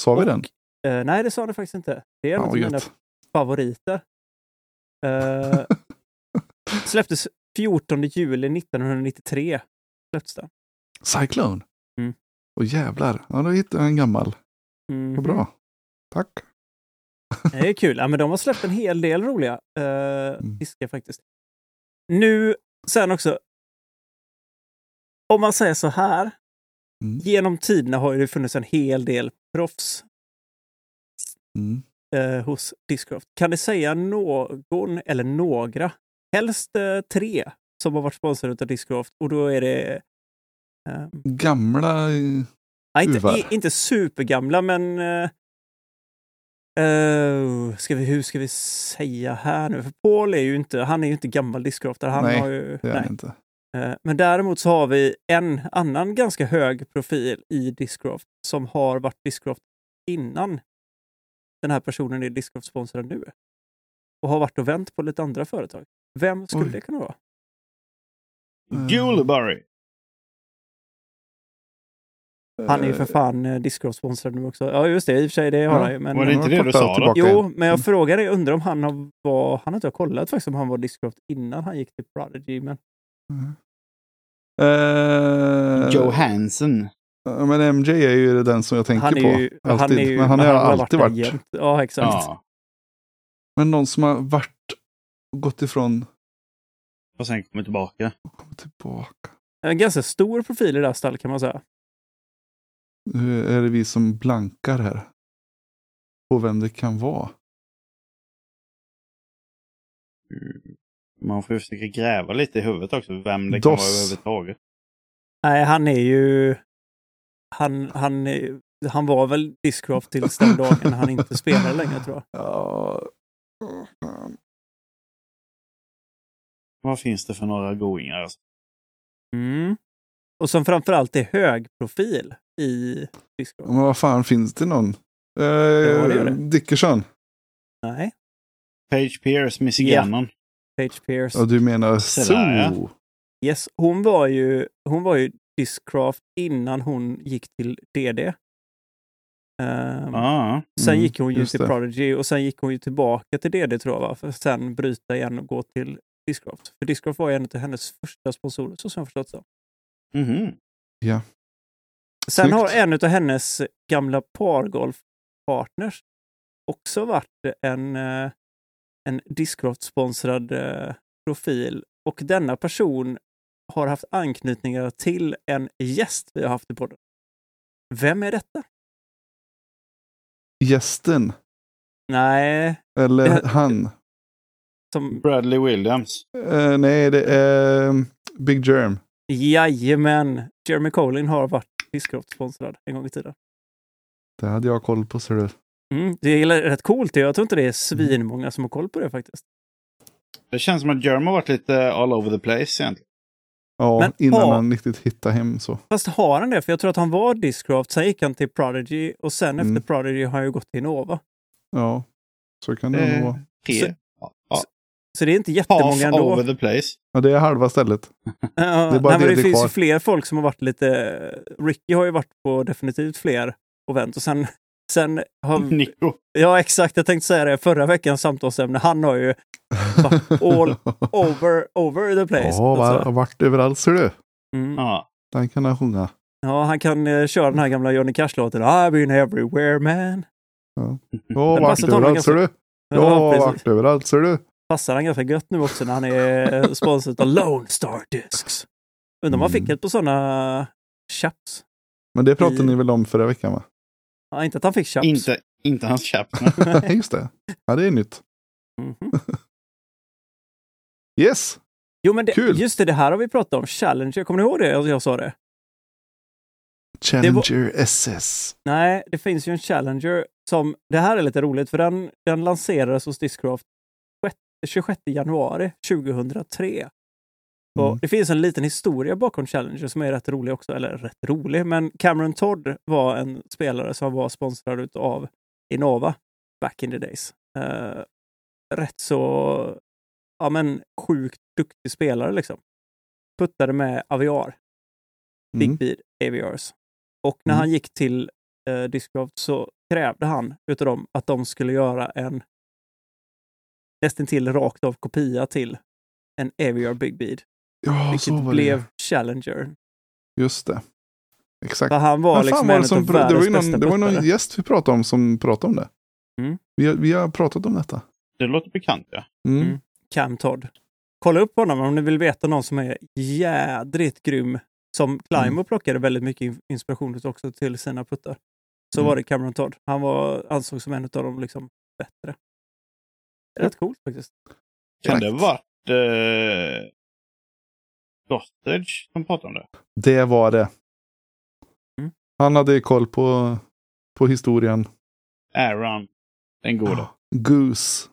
Sa vi Och, den? Eh, nej, det sa det faktiskt inte. Det är en av mina favoriter. Eh, [laughs] släpptes 14 juli 1993. Släpptes den. Cyclone? Mm. Åh jävlar, ja, då hittade jag en gammal. Mhm. Vad bra. Tack. Det är kul. Ja, men de har släppt en hel del roliga eh, Mm. diskar faktiskt. Nu, sen också. Om man säger så här. Mm. Genom tiderna har det funnits en hel del proffs Mm. eh, hos Discraft. Kan du säga någon eller några, helst eh, tre, som har varit sponsrade av Discraft? Och då är det eh, Gamla... ja, inte, i, inte supergamla, men eh, ska vi, hur ska vi säga här nu? För Paul är ju inte, han är ju inte gammal Discraftare. Han Nej, har ju, Det är nej. inte. Eh, Men däremot så har vi en annan ganska hög profil i Discraft som har varit Discraft innan den här personen är Discraft-sponsrad nu. Och har varit och vänt på lite andra företag. Vem skulle Oj. det kunna vara? Eh, Juleberry. Han är ju för fan eh, Discraft-sponsrad nu också. Ja, just det. I och för sig, det har Ja, han ju. Men, Var det inte det du sa då? Jo, en. men jag Mm. frågar dig, undrar om han har, var, han har inte kollat faktiskt om han var Discraft innan han gick till Prodigy. Men Mm. Eh, Joe Hansen. Ja, Men MJ är ju den som jag tänker han är på. ju, alltid. han är ju, men han har alltid varit. jämt. Ja, exakt. Ja. Men någon som har varit och gått ifrån Och sen kommer tillbaka. och kommit tillbaka. En ganska stor profil i det här stallet kan man säga. Nu är det vi som blankar här. På vem det kan vara. Man får ju försöka gräva lite i huvudet också. Vem det DOS. kan vara överhuvudtaget. Nej, han är ju... Han, han, är, han var väl Discraft tills den dagen när han inte spelade längre tror jag. Ja. Vad finns det för några goingar? Alltså? Mm. Och som framförallt är hög profil i Discraft. Men vad fan, finns det någon? Eh, det det. Dickerson? Nej, Page Pierce, Missy Ja. Page Pierce. Ja, du menar Så där, ja. så? Yes, hon var ju, hon var ju Discraft innan hon gick till DD. Ehm, Ja. Sen Mm, gick hon ju till det. Prodigy och sen gick hon ju tillbaka till DD tror jag, va? för att sen bryta igen och gå till Discraft. För Discraft var ju en av hennes första sponsorer så som jag förstått det. Mhm. Ja. Sen Snyggt. har en av hennes gamla pargolfpartners också varit en, eh, en Discraft-sponsrad eh, profil. Och denna person har haft anknytningar till en gäst vi har haft i podden. Vem är detta? Gästen. Nej, Eller Det- han. som... Bradley Williams. Eh, nej, det är um, Big Germ. Jajamän! Jeremy Colin har varit Discraft-sponsrad en gång i tiden. Det hade jag koll på. Så det. Mm, det är rätt coolt. Jag tror inte det är svinmånga som har koll på det faktiskt. Det känns som att Jerm har varit lite all over the place egentligen. Ja, Men innan har- han riktigt hittade hem så. Fast har han det? För jag tror att han var Discraft, sen gick han till Prodigy och sen Mm. efter Prodigy har han ju gått till Innova. Ja, så kan det nog Eh, vara. tre. Så- Ja, ja. Så det är inte jättemånga Half ändå. over the place. Ja, det är halva stället. [laughs] Det är bara nej, det men det, det finns kvar. ju fler folk som har varit lite... Ricky har ju varit på definitivt fler event och sen, sen har... [laughs] Nico. Ja, exakt. Jag tänkte säga det. Förra veckans samtalsämne, han har ju all [laughs] over, over the place. Ja, var, Alltså, har varit överallt ser du. mm. Ja. Den kan han sjunga. Ja, han kan eh, köra den här gamla Johnny Cash-låten I've been everywhere man. Ja, [laughs] passar honom överallt ser du. Ja, Ja, vart överallt ser du. Passar han ganska gött nu också när han är sponsrad av Lone Star Discs. Undrar om han Mm. fick ett på sådana chaps. Men det pratade I- ni väl om förra veckan va? Ja, inte att han fick chaps. Inte, inte hans chaps. [laughs] Just det. Ja, det är nytt. Mhm. [laughs] Yes. Jo, men det, Kul. just det, det här har vi pratat om. Challenger, kommer ni ihåg det? Jag, jag sa det. Challenger SS. Nej, det finns ju en Challenger som, det här är lite roligt för den, den lanserades hos Discraft 26 januari 2003. Mm. Det finns en liten historia bakom Challenger som är rätt rolig också. Eller rätt rolig, men Cameron Todd var en spelare som var sponsrad av Innova back in the days. Eh, rätt så, ja men sjukt duktig spelare liksom. Puttade med Aviar, Big Mm. Bead Aviars. Och när Mm. han gick till eh, Discraft så krävde han utav dem att de skulle göra en nästan till rakt av kopia till en Aviar Big Bead. Ja, så Vilket var blev det. Challenger. Just det. Exakt. För han var Men liksom var en som, av det, var någon, det var någon gäst vi pratade om som pratade om det. Mm. Vi, har, vi har pratat om detta. Det låter bekant ja. Mm. Mm. Cam Todd. Kolla upp honom om ni vill veta någon som är jädrigt grym. Som Climo Mm. plockade väldigt mycket in- inspiration också till sina puttar. Så Mm. var det Cameron Todd. Han var, ansågs som en av de liksom bättre. Rätt coolt faktiskt. Kan det ha varit eh, Dostage som pratade om det? Det var det. Mm. Han hade koll på, på historien. Aaron. Den gode. Goose.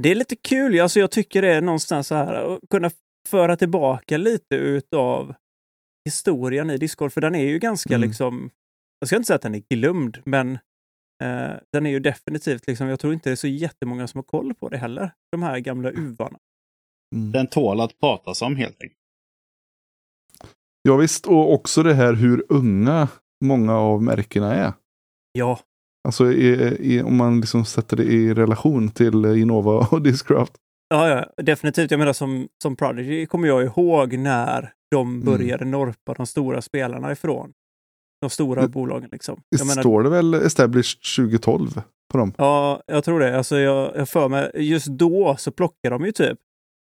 Det är lite kul. Alltså jag tycker det är någonstans så här att kunna föra tillbaka lite utav historien i Discord. För den är ju ganska Mm. liksom, jag ska inte säga att den är glömd, men eh, den är ju definitivt liksom, jag tror inte det är så jättemånga som har koll på det heller. De här gamla uvarna. Mm. Den tål att pratas om helt enkelt. Ja visst, och också det här hur unga många av märkena är. Ja, Alltså i, i, om man liksom sätter det i relation till Innova och Discraft. ja, ja definitivt. Jag menar som, som Prodigy kommer jag ihåg när de Mm. började norpa de stora spelarna ifrån. De stora Det- bolagen liksom. Jag menar, står det väl established 2012 på dem? Ja, jag tror det. Alltså jag, jag för mig, just då så plockade de ju typ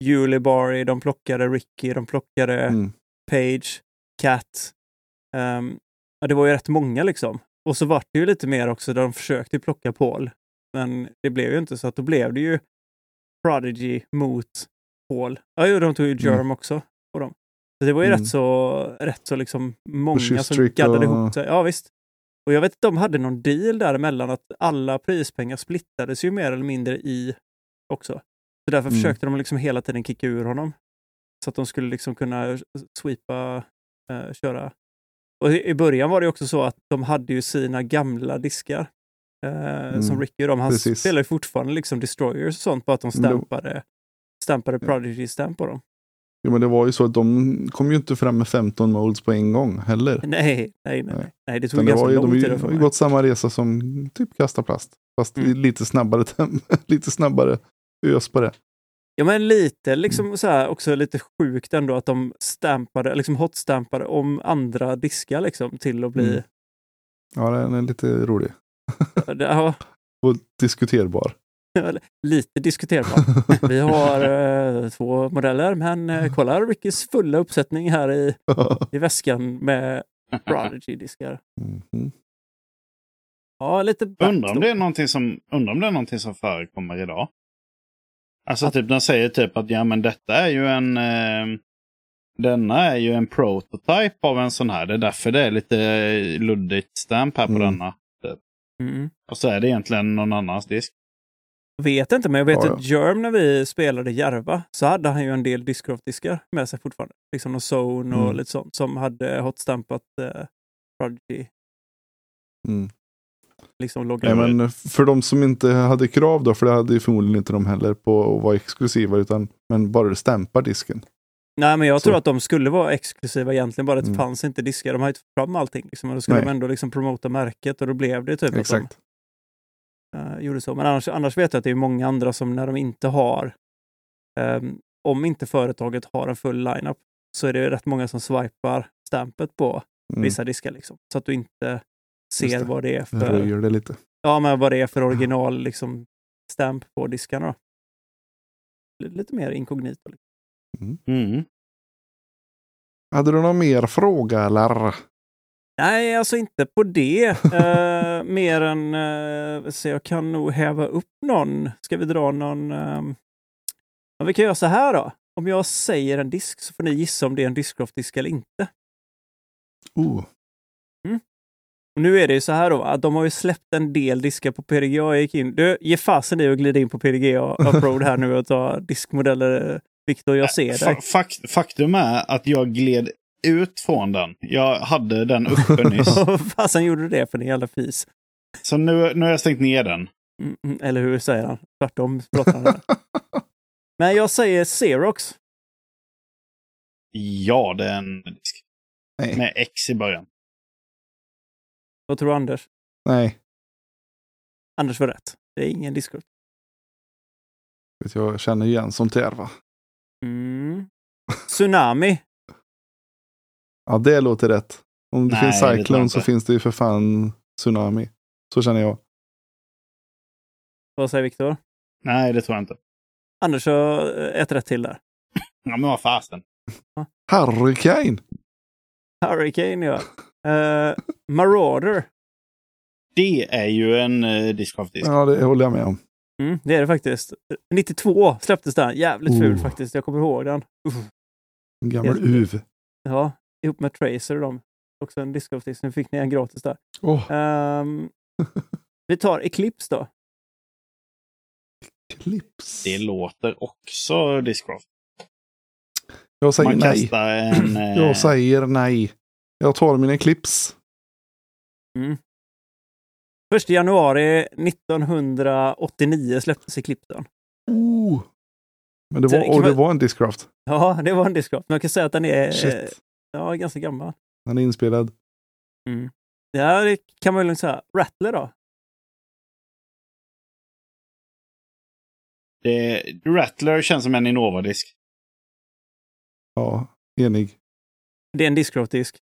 Julie Barry, de plockade Ricky, de plockade Mm. Page, Cat. Ja, det var ju rätt många liksom. Och så vart det ju lite mer också där de försökte plocka Paul. Men det blev ju inte så att då blev det ju Prodigy mot Paul. Ja, jo, de tog ju Germ också på dem. Så det var ju Mm. rätt så, rätt så liksom många som gaddade och- ihop sig. Ja, visst. Och jag vet att de hade någon deal däremellan att alla prispengar splittades ju mer eller mindre i också. Så därför Mm. försökte de liksom hela tiden kicka ur honom. Så att de skulle liksom kunna sweepa, eh, köra. Och i i början var det också så att de hade ju sina gamla diskar. Eh, Som Mm, Ricky och de. Han precis. spelar ju fortfarande liksom Destroyers och sånt, bara att de stampade, stampade Prodigy-stamp på dem. Jo, men det var ju så att de kom ju inte fram med 15 molds på en gång heller. Nej, nej, nej. Nej. det tog det ganska ju, lång de tid få har ju gått samma resa som typ kasta plast. Fast Mm. i lite snabbare, [laughs] lite snabbare ös på det. Ja, men lite liksom så här, också lite sjukt ändå att de stampade, liksom hotstampade om andra diskar liksom till att bli... Mm. Ja, den är lite rolig. Det, ja, [laughs] Och diskuterbar. lite diskuterbar. Vi har [laughs] eh, två modeller, men eh, kolla Rickys fulla uppsättning här i, [laughs] i väskan med Prodigy-diskar. Mhm. Ja, lite Undrar om det är någonting som, undrar om det är någonting som förekommer idag. Alltså typ de säger typ att ja men detta är ju en eh, denna är ju en prototype av en sån här. Det är därför det är lite luddigt stamp här på Mm. denna. Typ. Mm. Och så är det egentligen någon annans disk. Vet inte, men jag vet Ja, ja. att Germ när vi spelade Järva så hade han ju en del Discraft-diskar med sig fortfarande. Liksom någon Zone och Mm. lite sånt som hade hotstampat eh, Prodigy. Mm. Liksom loggan. Nej, men för de som inte hade krav då, för det hade ju förmodligen inte de heller på att vara exklusiva, utan men bara stämpar disken. Nej, men jag Så. tror att de skulle vara exklusiva egentligen, bara att det Mm. fanns inte diskar. De har ju inte fått fram allting. Liksom, och då skulle Nej. de ändå liksom promota märket och då blev det typ Exakt. att de eh, gjorde så. Men annars, annars vet jag att det är många andra som när de inte har, ehm, om inte företaget har en full lineup, så är det rätt många som swipar stampet på Mm. vissa diskar. Liksom, så att du inte ser det. vad det är för, Röjer det lite. ja, men vad det är för original liksom, stamp på diskarna. då. Lite- mer inkognito. Liksom. Mm. Hade du någon mer fråga eller? Nej, alltså inte på det. [laughs] Eh, mer än, eh, så jag kan nog häva upp någon. Ska vi dra någon? ja, vi kan göra så här då. Om jag säger en disk så får ni gissa om det är en Discraft-disk eller inte. Oh. Och nu är det ju så här då, att de har ju släppt en del diskar på PDGA. Jag gick in, du, ge fasen i att glida in på PDGA Uproad här nu och ta diskmodeller. Viktor, jag ser dig. Fa- fakt, faktum är att jag gled ut från den. Jag hade den uppe nyss. [laughs] Vad fasen gjorde du det för en jävla fis? Så nu, nu har jag stängt ner den. Mm, mm, eller hur säger han? Tvärtom pratar. [laughs] Men jag säger Xerox. Ja, det är en disk. Nej. Med X i början. Vad tror Anders? Nej. Anders var rätt. Det är ingen Discord. Jag känner igen som där va? Mm. Tsunami. Ja, det låter rätt. Om det Nej, finns Cyclone så finns det ju för fan Tsunami. Så känner jag. Vad säger Viktor? Nej, det tror jag inte. Anders har eh, ett rätt till där. Ja, men vad fasen. Hurricane! Hurricane, ja. Uh, Marauder. Det är ju en uh, Discraft-disk. Ja, det håller jag med om. Mm, det är det faktiskt. 92 släpptes den. Jävligt ful Oh. faktiskt. Jag kommer ihåg den. Uff. En gammal Helt- UV. Ja, ihop med Tracer och dem. Också en discgolf-disk. Nu fick ni en gratis där. Åh, Ehm, vi tar Eclipse då. clips. Det låter också Discraft. Jag säger Man nej. en... [clears throat] eh, Jag säger nej. Jag tar mina clips. Mm. 1 januari 1989 släpptes Eclipsen. Oh. Men det var, det och det var en Discraft. Ja, det var en discgolf. Man kan säga att den är eh, Shit. ja, ganska gammal. Den är inspelad. Mm. Det här kan man väl säga. Rattler då? det, Rattler känns som en Innova-disk. Ja, enig. Det är en discgolf-disk.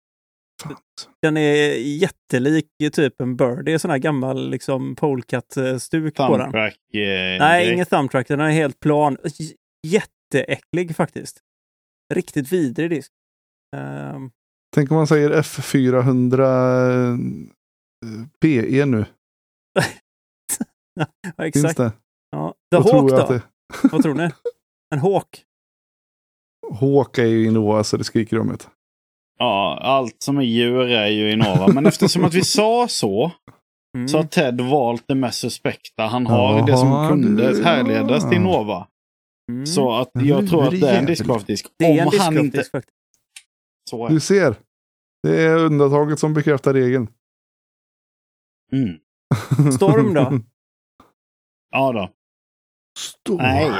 Den är jättelik typ en Birdie, sån här gammal liksom polecat-stuk på den. Eh, Nej, grej. ingen thumbtrack. Den är helt plan. J- Jätteäcklig faktiskt. Riktigt vidrig disk. Ehm, Tänk om man säger F400 eh, PE nu. [laughs] ja, Finns exakt. det? Ja. The Vad Hawk då? det Vad tror ni? En Hawk? Hawk är ju Innova så det skriker om det. Ja, allt som är djur är ju Innova. Men eftersom att vi [laughs] sa så, Mm. så har Ted valt det mest suspekta. Han har det som Jaha, kunde du- härledas till ja. Innova. Mm. Så att jag tror är att det är en. Discraft-disk. det är en Om han inte... discgolf-disk faktiskt. Så är Du ser. Det är undantaget som bekräftar regeln. mm. [laughs] Storm då? Ja då. Storm. Nej.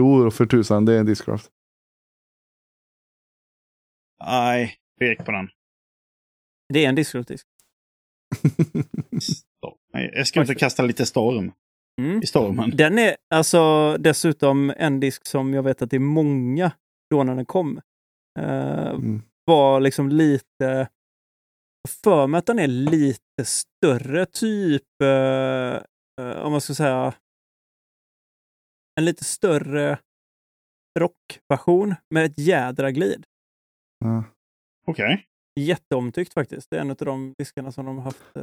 Jo, för tusan. Det är en Discraft. Nej, pek på den. Det är en discgolf-disk. Nej, Jag ska och kasta lite storm. Mm. i stormen. Den är alltså dessutom en disk som jag vet att det är många då när den kom. eh, Mm. var liksom lite... För mig att den är lite större, typ eh, eh, om man ska säga en lite större rockversion med ett jädra glid. Ja. Okej. Jätteomtyckt faktiskt. Det är en av de diskarna som de har haft. Eh...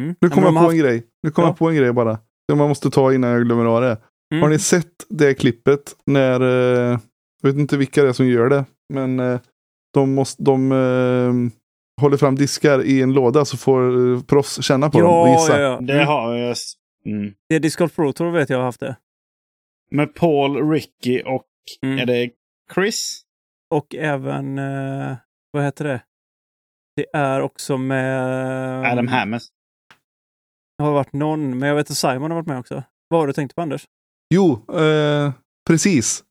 Mm. Nu Ja, kommer jag på har en grej. Nu kommer Ja. jag på en grej bara. Som man måste ta innan jag glömmer av det. Mm. Har ni sett det klippet när, eh, jag vet inte vilka det är som gör det, men eh, de, måste, de eh, håller fram diskar i en låda så får eh, proffs känna på dem och Ja, gissa. ja, ja. Det har jag. Mm. Det är Disc Golf Pro Tour vet jag har haft det. Med Paul, Ricky och Mm. är det Chris? Och även, eh, vad heter det? Det är också med... Adam Hammers. Det har varit någon, men jag vet att Simon har varit med också. Vad har du tänkt på Anders? Jo, eh, precis.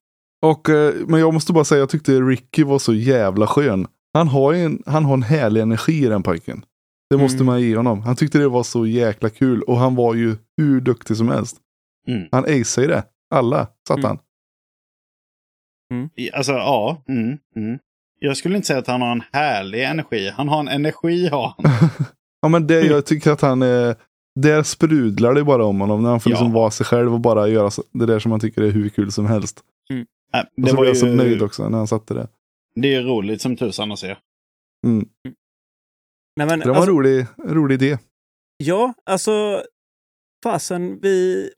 Och, eh, men jag måste bara säga, jag tyckte Ricky var så jävla skön. Han har, en, han har en härlig energi i den pojken. Det måste Mm. man ge honom. Han tyckte det var så jäkla kul och han var ju hur duktig som helst. Mm. Han aceade det. Alla satt Mm. han. I- Alltså ja. Mm. Mm. Jag skulle inte säga att han har en härlig energi. Han har en energi har han. [laughs] Ja men det, jag tycker att han är, där sprudlar det bara om honom. När han får Ja. liksom vara sig själv och bara göra det där som man tycker är hur kul som helst. Äh, Och Det så var blev jag så ju nöjd också när han satte det. det är roligt som tusan att se. Mm. Nej, men, Det var alltså, en rolig, rolig idé. Ja, alltså fasen vi...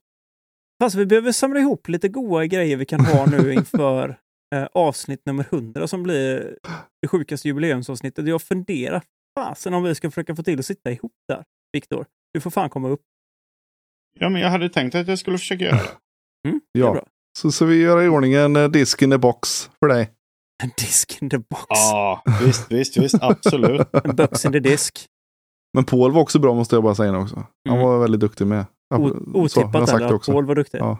Fast vi behöver samla ihop lite goda grejer vi kan ha nu [laughs] inför eh, avsnitt nummer 100 som blir det sjukaste jubileumsavsnittet. Jag funderar fasen om vi ska försöka få till att sitta ihop där. Viktor, du får fan komma upp. Ja, men jag hade tänkt att jag skulle försöka göra det. [laughs] Mm, det Ja. bra. Så, så vi gör i ordning en eh, disk in the box för dig. En disk in the box. Ja, visst, visst, visst. Absolut. [laughs] En box in the disk. Men Paul var också bra måste jag bara säga också. Han Mm. var väldigt duktig med. O- Otippat sagt att också. Paul var duktig. Ja.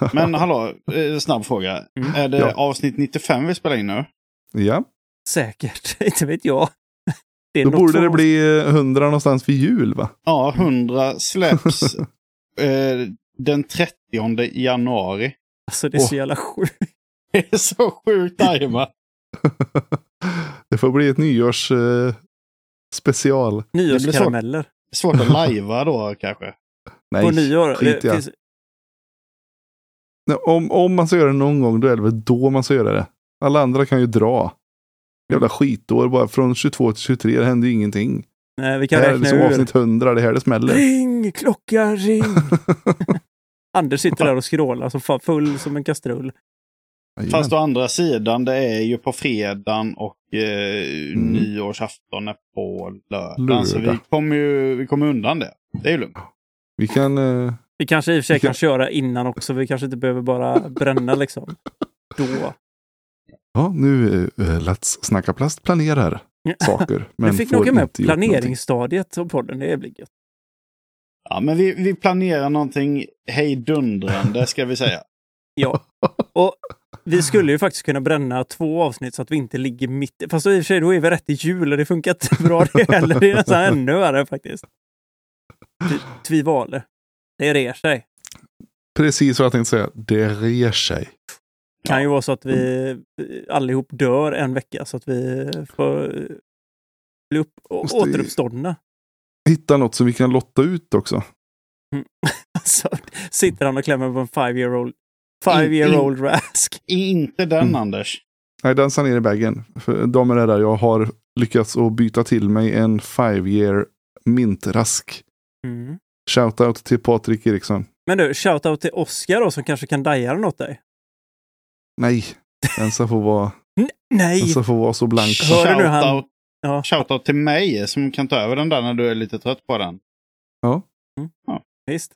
[laughs] Men hallå, eh, snabb fråga. Mm. Är det Ja. avsnitt 95 vi spelar in nu? Ja, Säkert, [laughs] inte vet jag. [laughs] Det är då borde det bli eh, 100 någonstans vid jul va? Ja, 100 släpps eh, den 30 januari. Alltså det är så jävla sjukt. Det är så sjukt tajmat. det får bli ett nyårs eh, special. Nyårskarameller. Svårt att lajva då kanske. Nej, På nyår. Det finns, Om, om man ska göra det någon gång, då är det väl då man ska göra det. Alla andra kan ju dra. Jävla skitår bara från 22 till 23, det händer ju ingenting. nej, vi Det kan här är räkna liksom ur. avsnitt 100, det här det smäller. Ring! Klocka, ring! [laughs] Anders sitter där och skrålar som fan, full som en kastrull. Fast å andra sidan, det är ju på fredagen och eh, Mm. nyårsafton är på lördagen. Så vi Lördag. kommer ju vi kommer undan det. Det är ju lugnt. Vi kan... Eh, Vi kanske i och för sig kan- köra innan också. Vi kanske inte behöver bara bränna liksom. Då. ja, nu eh, Let's Snacka Plast planerar [laughs] saker. Men Vi fick nog med planeringsstadiet av podden. Det blir gött. Ja, men vi, vi planerar någonting hejdundrande ska vi säga. [laughs] Ja. Och vi skulle ju faktiskt kunna bränna två avsnitt så att vi inte ligger mitt i. Fast i och för sig, då är vi rätt i jul och det funkar inte bra det heller. Det är nästan ännu värre faktiskt. Tvi- Tvivale. Det rer sig. Precis vad jag tänkte säga. Det rer sig. kan ju vara så att vi allihop dör en vecka så att vi får bli upp och Måste återuppståndna. Hitta något som vi kan lotta ut också. [laughs] Så sitter han och klämmer på en five year old five year old rask. Inte den Mm. Anders. Nej, den sa ner i bagen. För de är det där, jag har lyckats att byta till mig en five year mintrask. Mm. Shoutout till Patrik Eriksson. Men du, shoutout till Oscar då som kanske kan daja den åt dig. Nej, den ska få vara, [laughs] nej! den ska få vara så blank. Hör du nu han- Ja. shoutout till mig som kan ta över den där när du är lite trött på den. Visst.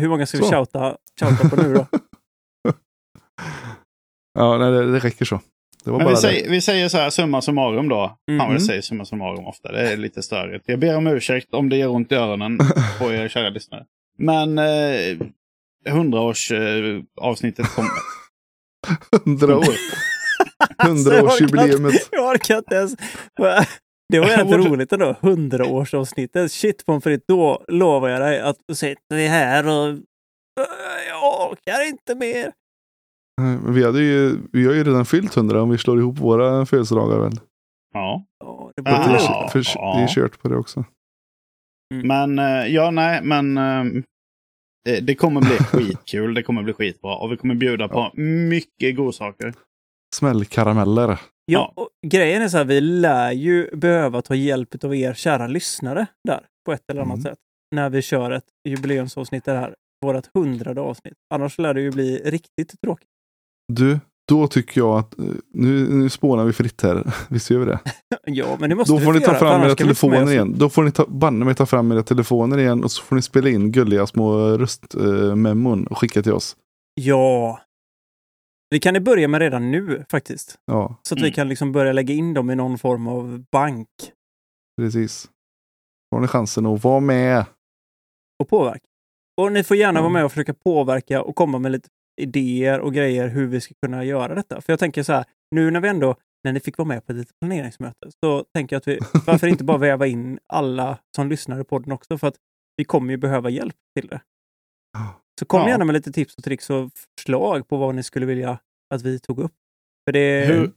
Hur många ska vi Så. shouta, shouta på nu då? [laughs] Ja, nej, det, det räcker så. Men vi säger, vi säger så här summa summarum då. Fan vad jag säger summa summarum ofta. Det är lite störigt. Jag ber om ursäkt om det gör ont i öronen [laughs] på er kära lyssnare. Men eh, 100-års eh, avsnittet kommer. [laughs] 100 år. [laughs] Alltså, jag orkar 100-årsjubileumet. Jag orkar inte ens Det var borde- roligt ändå. Hundraårsavsnittet. Shit pommes frites, då lovar jag dig att vi här och "Äh, jag orkar inte mer. Eh, Vi, hade ju, vi har ju redan fyllt 100 om vi slår ihop våra födelsedagar väl. Ja. Ja, det är, för, det är kört på det också. Men eh, ja, nej, men eh, det, kommer bli [laughs] skitkul. Det kommer bli skitbra. Och vi kommer bjuda på mycket godsaker. Smällkarameller. Ja, och grejen är så här, vi lär ju behöva ta hjälp av er kära lyssnare där på ett eller annat Mm. sätt. När vi kör ett jubileumsavsnitt, det här, vårt hundrade avsnitt. Annars lär det ju bli riktigt tråkigt. Du, då tycker jag att eh, nu, nu spånar vi fritt här. [laughs] Visst gör vi det? [laughs] Ja, men det måste Då vi får få ni ta göra, fram era vi telefoner igen. Då får ni ta, banne mig ta fram era telefoner igen och så får ni spela in gulliga små röstmemon och skicka till oss. Ja. Det kan ni börja med redan nu faktiskt. Ja, Så att vi Mm. kan liksom börja lägga in dem i någon form av bank precis. Då har ni chansen att vara med. och påverka. Och ni får gärna vara Mm. med och försöka påverka och komma med lite idéer och grejer hur vi ska kunna göra detta. För jag tänker så här, nu när vi ändå, när ni fick vara med på ett planeringsmöte, så tänker jag att vi, varför inte bara väva in alla som lyssnar i podden också? För att vi kommer ju behöva hjälp till det. Så kom Ja. gärna med lite tips och tricks och förslag på vad ni skulle vilja att vi tog upp. För det... Hur,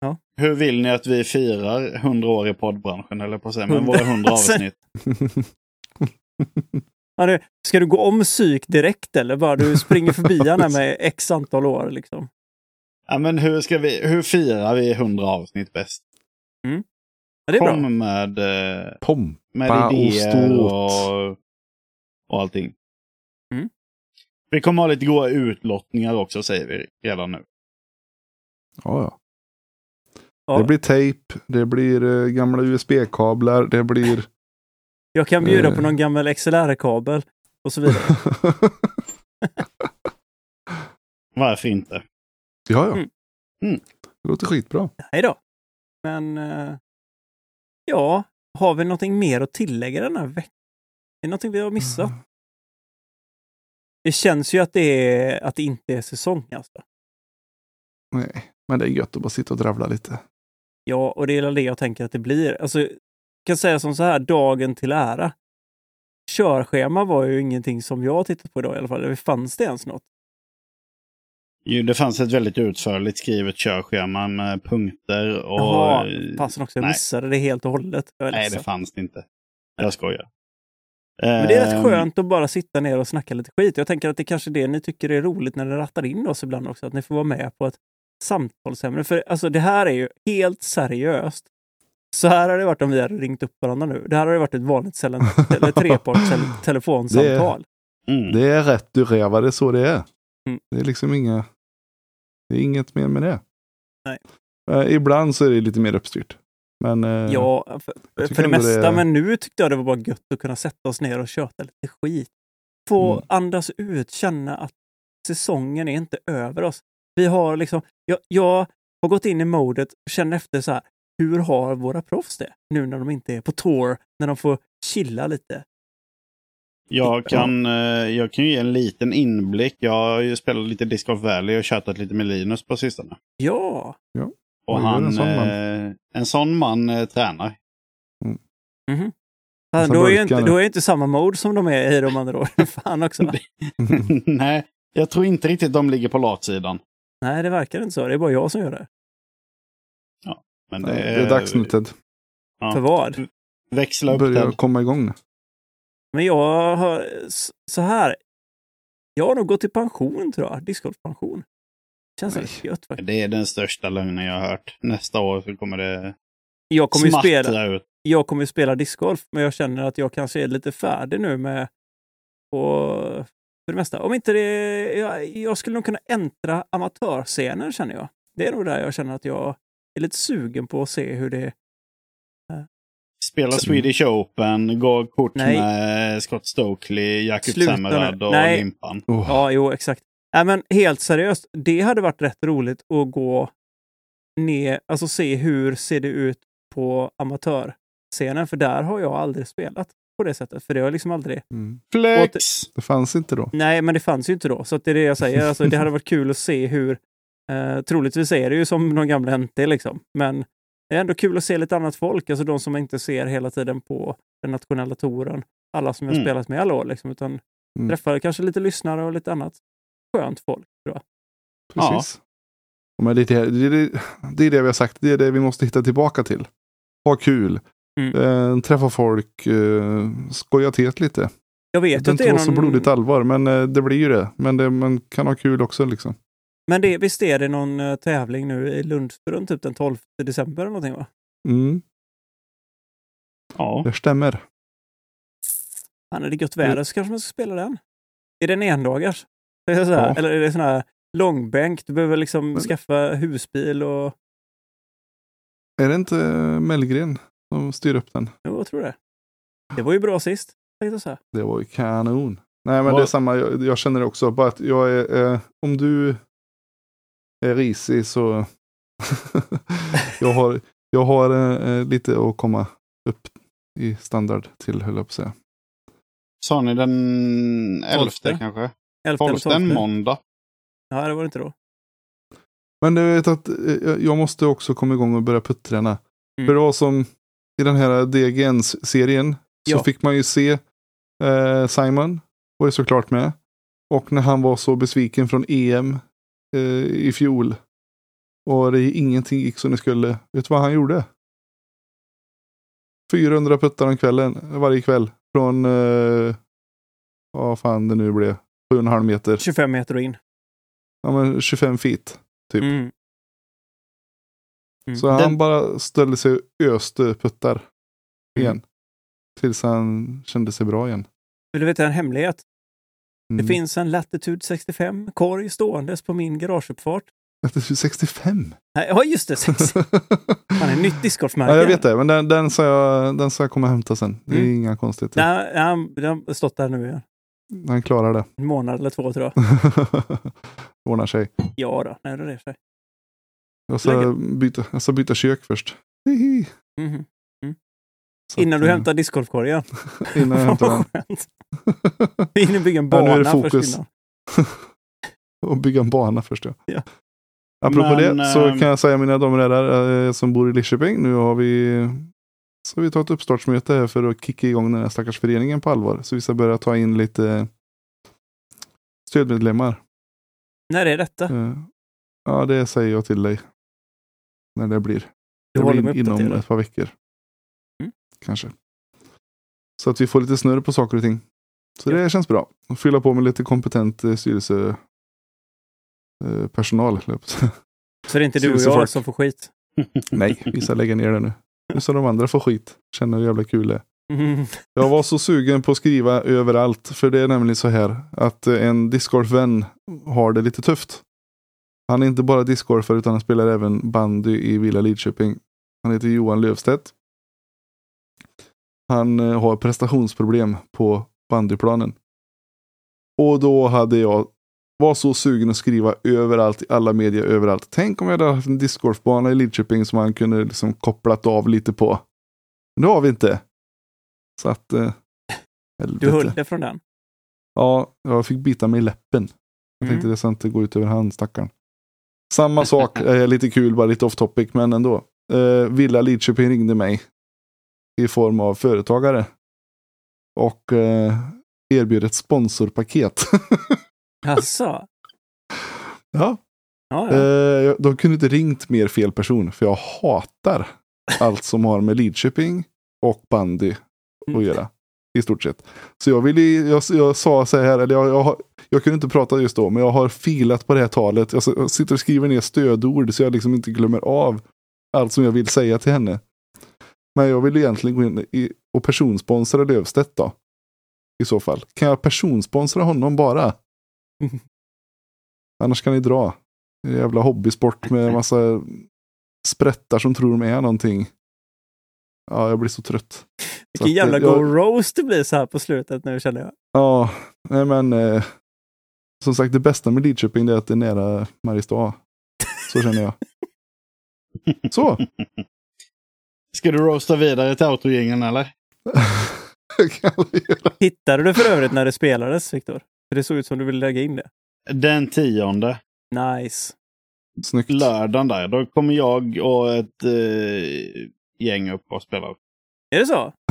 Ja. hur vill ni att vi firar 100 år i poddbranschen? Eller på att säga, men våra 100 Alltså- [laughs] avsnitt. [laughs] Ja, ska du gå om psyk direkt eller bara du springer förbi [laughs] henne med x antal år liksom? Ja, men hur, ska vi, hur firar vi 100 avsnitt bäst? Ja, det är bra. Kom med, eh, Pompa med och idéer ståt. och, och allting. Mm. Vi kommer ha lite goda utlottningar också säger vi redan nu. Ja, ja. Ja, Det blir tejp, det blir eh, gamla USB-kablar, det blir... jag kan bjuda på eh. någon gammal XLR-kabel och så vidare. [laughs] Varför inte? ja, ja. Mm. Mm. Det låter skitbra. Nej då. Men eh, ja, har vi någonting mer att tillägga den här veckan? Är det någonting vi har missat? Mm. Det känns ju att det, är, att det inte är säsong alltså. Nej, men det är gött att bara sitta och dravla lite. Ja, och det är väl det jag tänker att det blir. Alltså, kan säga som så här, dagen till ära. Körschema var ju ingenting som jag tittat på idag i alla fall. Eller Fanns det ens något? Jo, det fanns ett väldigt utförligt skrivet körschema med punkter och... Jaha, fasen också. Jag nej. missade det helt och hållet. Nej, det fanns det inte. Jag skojar. Men det är rätt Ehm, skönt att bara sitta ner och snacka lite skit. Jag tänker att det kanske är det ni tycker är roligt när ni rattar in oss ibland också. Att ni får vara med på ett samtalsämne. För alltså, det här är ju helt seriöst. Så här har det varit om vi hade ringt upp varandra nu. Det här har det varit ett vanligt cellen- eller [laughs] treparts tele- telefonsamtal. Mm. Det är rätt du räva, det är så det är. Mm. Det är liksom inga... Det är inget mer med det. Nej. Eh, ibland så är det lite mer uppstyrt. Men eh, Ja, för, för det mesta. det är- Men nu tyckte jag det var bara gött att kunna sätta oss ner och köta lite skit. Få Mm. andas ut, känna att säsongen är inte över oss. Vi har liksom, jag, jag har gått in i modet och känner efter så här, hur har våra proffs det? Nu när de inte är på tour, när de får chilla lite. Jag kan, eh, jag kan ge en liten inblick. Jag har ju spelat lite Disc Golf Valley och tjatat lite med Linus på sistone. Ja, Och gör han, en sån man? eh, en sån man eh, tränar. mhm. Massa då, är burkar inte, då är inte samma mode som de är i de andra åren. [laughs] Fan också. [laughs] Nej, jag tror inte riktigt de ligger på latsidan. Nej, det verkar inte så. Det är bara jag som gör det. Men det det, är dags nu Ted. Ja. För vad? Växla upp Börja Ted. komma igång nu. Men jag har, så här. Jag har nog gått i pension tror jag. Discgolfpension. Känns Nej. gött faktiskt. Det är den största lögnen jag har hört. Nästa år så kommer det Jag kommer ju spela, ut. jag kommer ju spela discgolf, men jag känner att jag kanske är lite färdig nu med och för det mesta. Om inte det, jag, jag skulle nog kunna äntra amatörscenen känner jag. Det är nog där jag känner att jag är lite sugen på att se hur det... Spela Swedish Open, gå kort Nej. med Scott Stokely, Jakub nu. och Nej. Limpan. Oh. Ja, jo, exakt. Nej, men helt seriöst, det hade varit rätt roligt att gå ner, alltså se hur ser det ut på amatörscenen, för där har jag aldrig spelat på det sättet, för det har liksom aldrig... Mm. Flex! Det fanns inte då. Nej, men det fanns ju inte då, så att det är det jag säger. Alltså, det hade varit kul att se hur... Eh, troligtvis är det ju som någon gamla NT liksom, men det är ändå kul att se lite annat folk, alltså de som man inte ser hela tiden på den nationella touren. Alla som jag Mm. spelat med alla år, liksom, utan Mm. träffar kanske lite lyssnare och lite annat skönt folk. Tror jag. Precis. Ja. Men det, är det, det, är det, det det vi har sagt, det är det vi måste hitta tillbaka till. Ha kul, Mm. eh, träffa folk, eh, skoja till lite. Jag Det vet är att det inte är vara så någon... blodigt allvar, men eh, det blir ju det. Men det, man kan ha kul också liksom. Men det, visst är det någon eh, tävling nu i Lundsbrunn typ den 12 december eller någonting va? Mm, Ja. det stämmer. Han är det gött väder så kanske man ska spela den. Är det en endagars? [laughs] Är det? Ja. Eller är det sån här långbänk? Du behöver liksom Men- skaffa husbil och... Är det inte eh, Mellgren som styr upp den? Jo, jag tror det. Det var ju bra sist. Det var ju kanon. Nej men Vad- det är samma, jag, jag känner det också. Bara att jag är, eh, om du är risig så [laughs] jag har, jag har eh, eh, lite att komma upp i standard till höll jag på att säga. Sa ni den elfte Tolfte. kanske? 11 eller Tolfte en 12. måndag. Ja, det var det inte då. Men du vet att eh, jag måste också komma igång och börja putträna. Mm. För det var som i den här DGN-serien så Ja. fick man ju se eh, Simon var ju såklart med. Och när han var så besviken från EM eh, i fjol och det ingenting gick som det skulle. Vet du vad han gjorde? 400 puttar om kvällen, varje kväll. Från, eh, vad fan det nu blev, 7,5 meter. 25 meter och in. Ja men 25 feet. Typ. Mm. Mm. Så Den- han bara ställde sig och öste puttar igen. Mm. Tills han kände sig bra igen. Vill du veta en hemlighet? Det Mm. finns en Latitude 65 korg ståendes på min garageuppfart. Är 65. Nej, ja, just det. sex. [laughs] Han är nytt discgolfmärke. ja, jag vet det, men den, den, ska jag, den ska jag komma och hämta sen. Det är Mm. inga konstigheter. Nej, han han har stått där nu igen. Han klarar det. En månad eller två tror jag. [laughs] Ordnar sig. Ja då, nej, det är sig. Jag ska, Läget? byta, jag ska byta kök först. Hihi. Mhm. Så Innan att, du eh, hämtar discgolfkorgen. [laughs] Innan jag hämtar den. Vi hinner bygga en [laughs] Ja, nu är det bana fokus. först [laughs] och bygga en bana först ja. Ja. Apropå Men, det så ehm, kan jag säga mina damer och herrar eh, som bor i Lidköping. Nu har vi så vi tar ett uppstartsmöte här för att kicka igång den här stackars föreningen på allvar. Så vi ska börja ta in lite stödmedlemmar. När är detta? Eh, Ja, det säger jag till dig. När det blir. Det blir inom ett par veckor. Kanske. Så att vi får lite snurr på saker och ting. Så Ja. det känns bra. Och fylla på med lite kompetent eh, styrelse eh, att. Så det är inte du och jag som får skit. [laughs] [laughs] Nej, vi ska lägga ner det nu. Nu ska de andra få skit. Känna hur jävla kul det är. Mm. Jag var så sugen på att skriva överallt. För det är nämligen så här att eh, en discgolfvän har det lite tufft. Han är inte bara discgolfare utan han spelar även bandy i Villa Lidköping. Han heter Johan Lövstedt. Han eh, har prestationsproblem på bandyplanen. Och då hade jag var så sugen att skriva överallt, i alla medier, överallt. Tänk om jag hade haft en discgolfbana i Lidköping som han kunde liksom kopplat av lite på. Men det har vi inte. Så att... Eh, Du höll det från den. Ja, jag fick bita mig i läppen. Jag tänkte Mm. det ska inte gå ut över han stackaren. Samma sak, [laughs] eh, lite kul, bara lite off topic, men ändå. Eh, Villa Lidköping ringde mig i form av företagare. Och eh, erbjöd ett sponsorpaket. [laughs] Alltså. ja, Ja, eh, ja. jag- de kunde inte ringt mer fel person, för jag hatar allt som har med Lidköping och bandy att Mm. göra. I stort sett. Så jag ville, jag, jag sa så här, eller jag, jag, jag kunde inte prata just då, men jag har filat på det här talet. Jag, jag sitter och skriver ner stödord så jag liksom inte glömmer av allt som jag vill säga till henne. Men jag vill egentligen gå in i, och personsponsra Lövstedt då. I så fall. Kan jag personsponsra honom bara? Mm. [laughs] Annars kan ni dra. En jävla hobbysport med massa sprättar som tror de är någonting. Ja, jag blir så trött. Så Vilken att, jävla go roast det blir så här på slutet nu känner jag. Ja, nej men eh, som sagt det bästa med Lidköping är att det är nära Mariestad. Så känner jag. [laughs] Så. Ska du roasta vidare till autogängen eller? [laughs] Hittade du för övrigt när det spelades, Viktor? För det såg ut som du ville lägga in det. Den tionde. Nice. Snyggt. lördagen där. Då kommer jag och ett eh, gäng upp och spelar. Är det så? [laughs]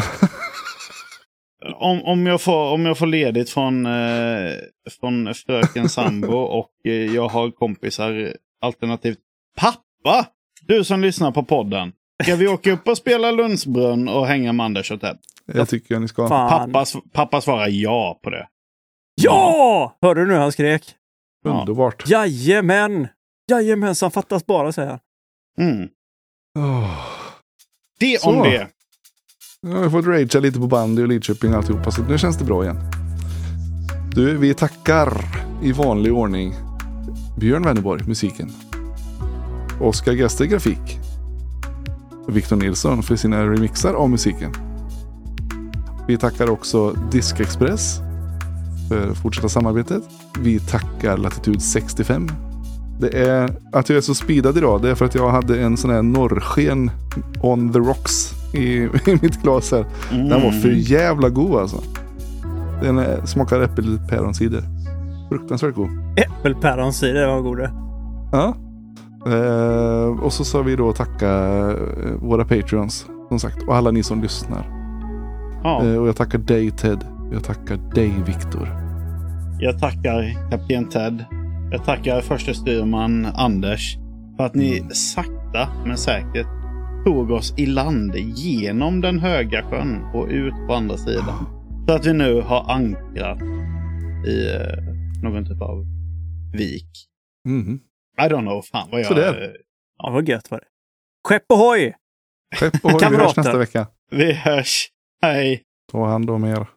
Om, om, jag får, om jag får ledigt från, eh, från fröken sambo [laughs] och eh, jag har kompisar alternativt pappa. Du som lyssnar på podden. Ska vi åka upp och spela Lundsbrunn och hänga med Anders och Ted? Jag tycker jag ni ska. Fan. Pappa, pappa svarar ja på det. Ja! Hörde du nu han skrek? Ja. Underbart. Jajamän! Jajamensan, fattas bara säger han. Mm. Åh. Det Så. om det. Nu har vi fått ragea lite på bandy och Lidköping och alltihopa, så nu känns det bra igen. Du, vi tackar i vanlig ordning Björn Wennerborg, musiken. Oskar Gester, grafik. Victor Nilsson för sina remixar av musiken. Vi tackar också Diskexpress för fortsatta samarbetet. Vi tackar Latitud 65. Det är att jag är så speedad idag. Det är för att jag hade en sån här norrsken on the rocks i, [laughs] i mitt glas här. Den var Mm. för jävla god alltså. Den smakar äppelpäronsider. Fruktansvärt god. Äppelpäronsider var goda. Ja. Eh, och så sa vi då tacka eh, våra patreons. Som sagt. Och alla ni som lyssnar. Ja, Eh, och jag tackar dig Ted. Jag tackar dig Viktor. jag tackar kapten Ted. Jag tackar förste styrman Anders. För att ni sakta men säkert tog oss i land genom den höga sjön och ut på andra sidan. Så att vi nu har ankrat i någon typ av vik. Mhm. I don't know, fan vad jag... Sådär. Ja, vad gött var det. Skepp ohoj! Skepp och hoj, vi hörs nästa vecka. Vi hörs. Hej! Ta hand om er.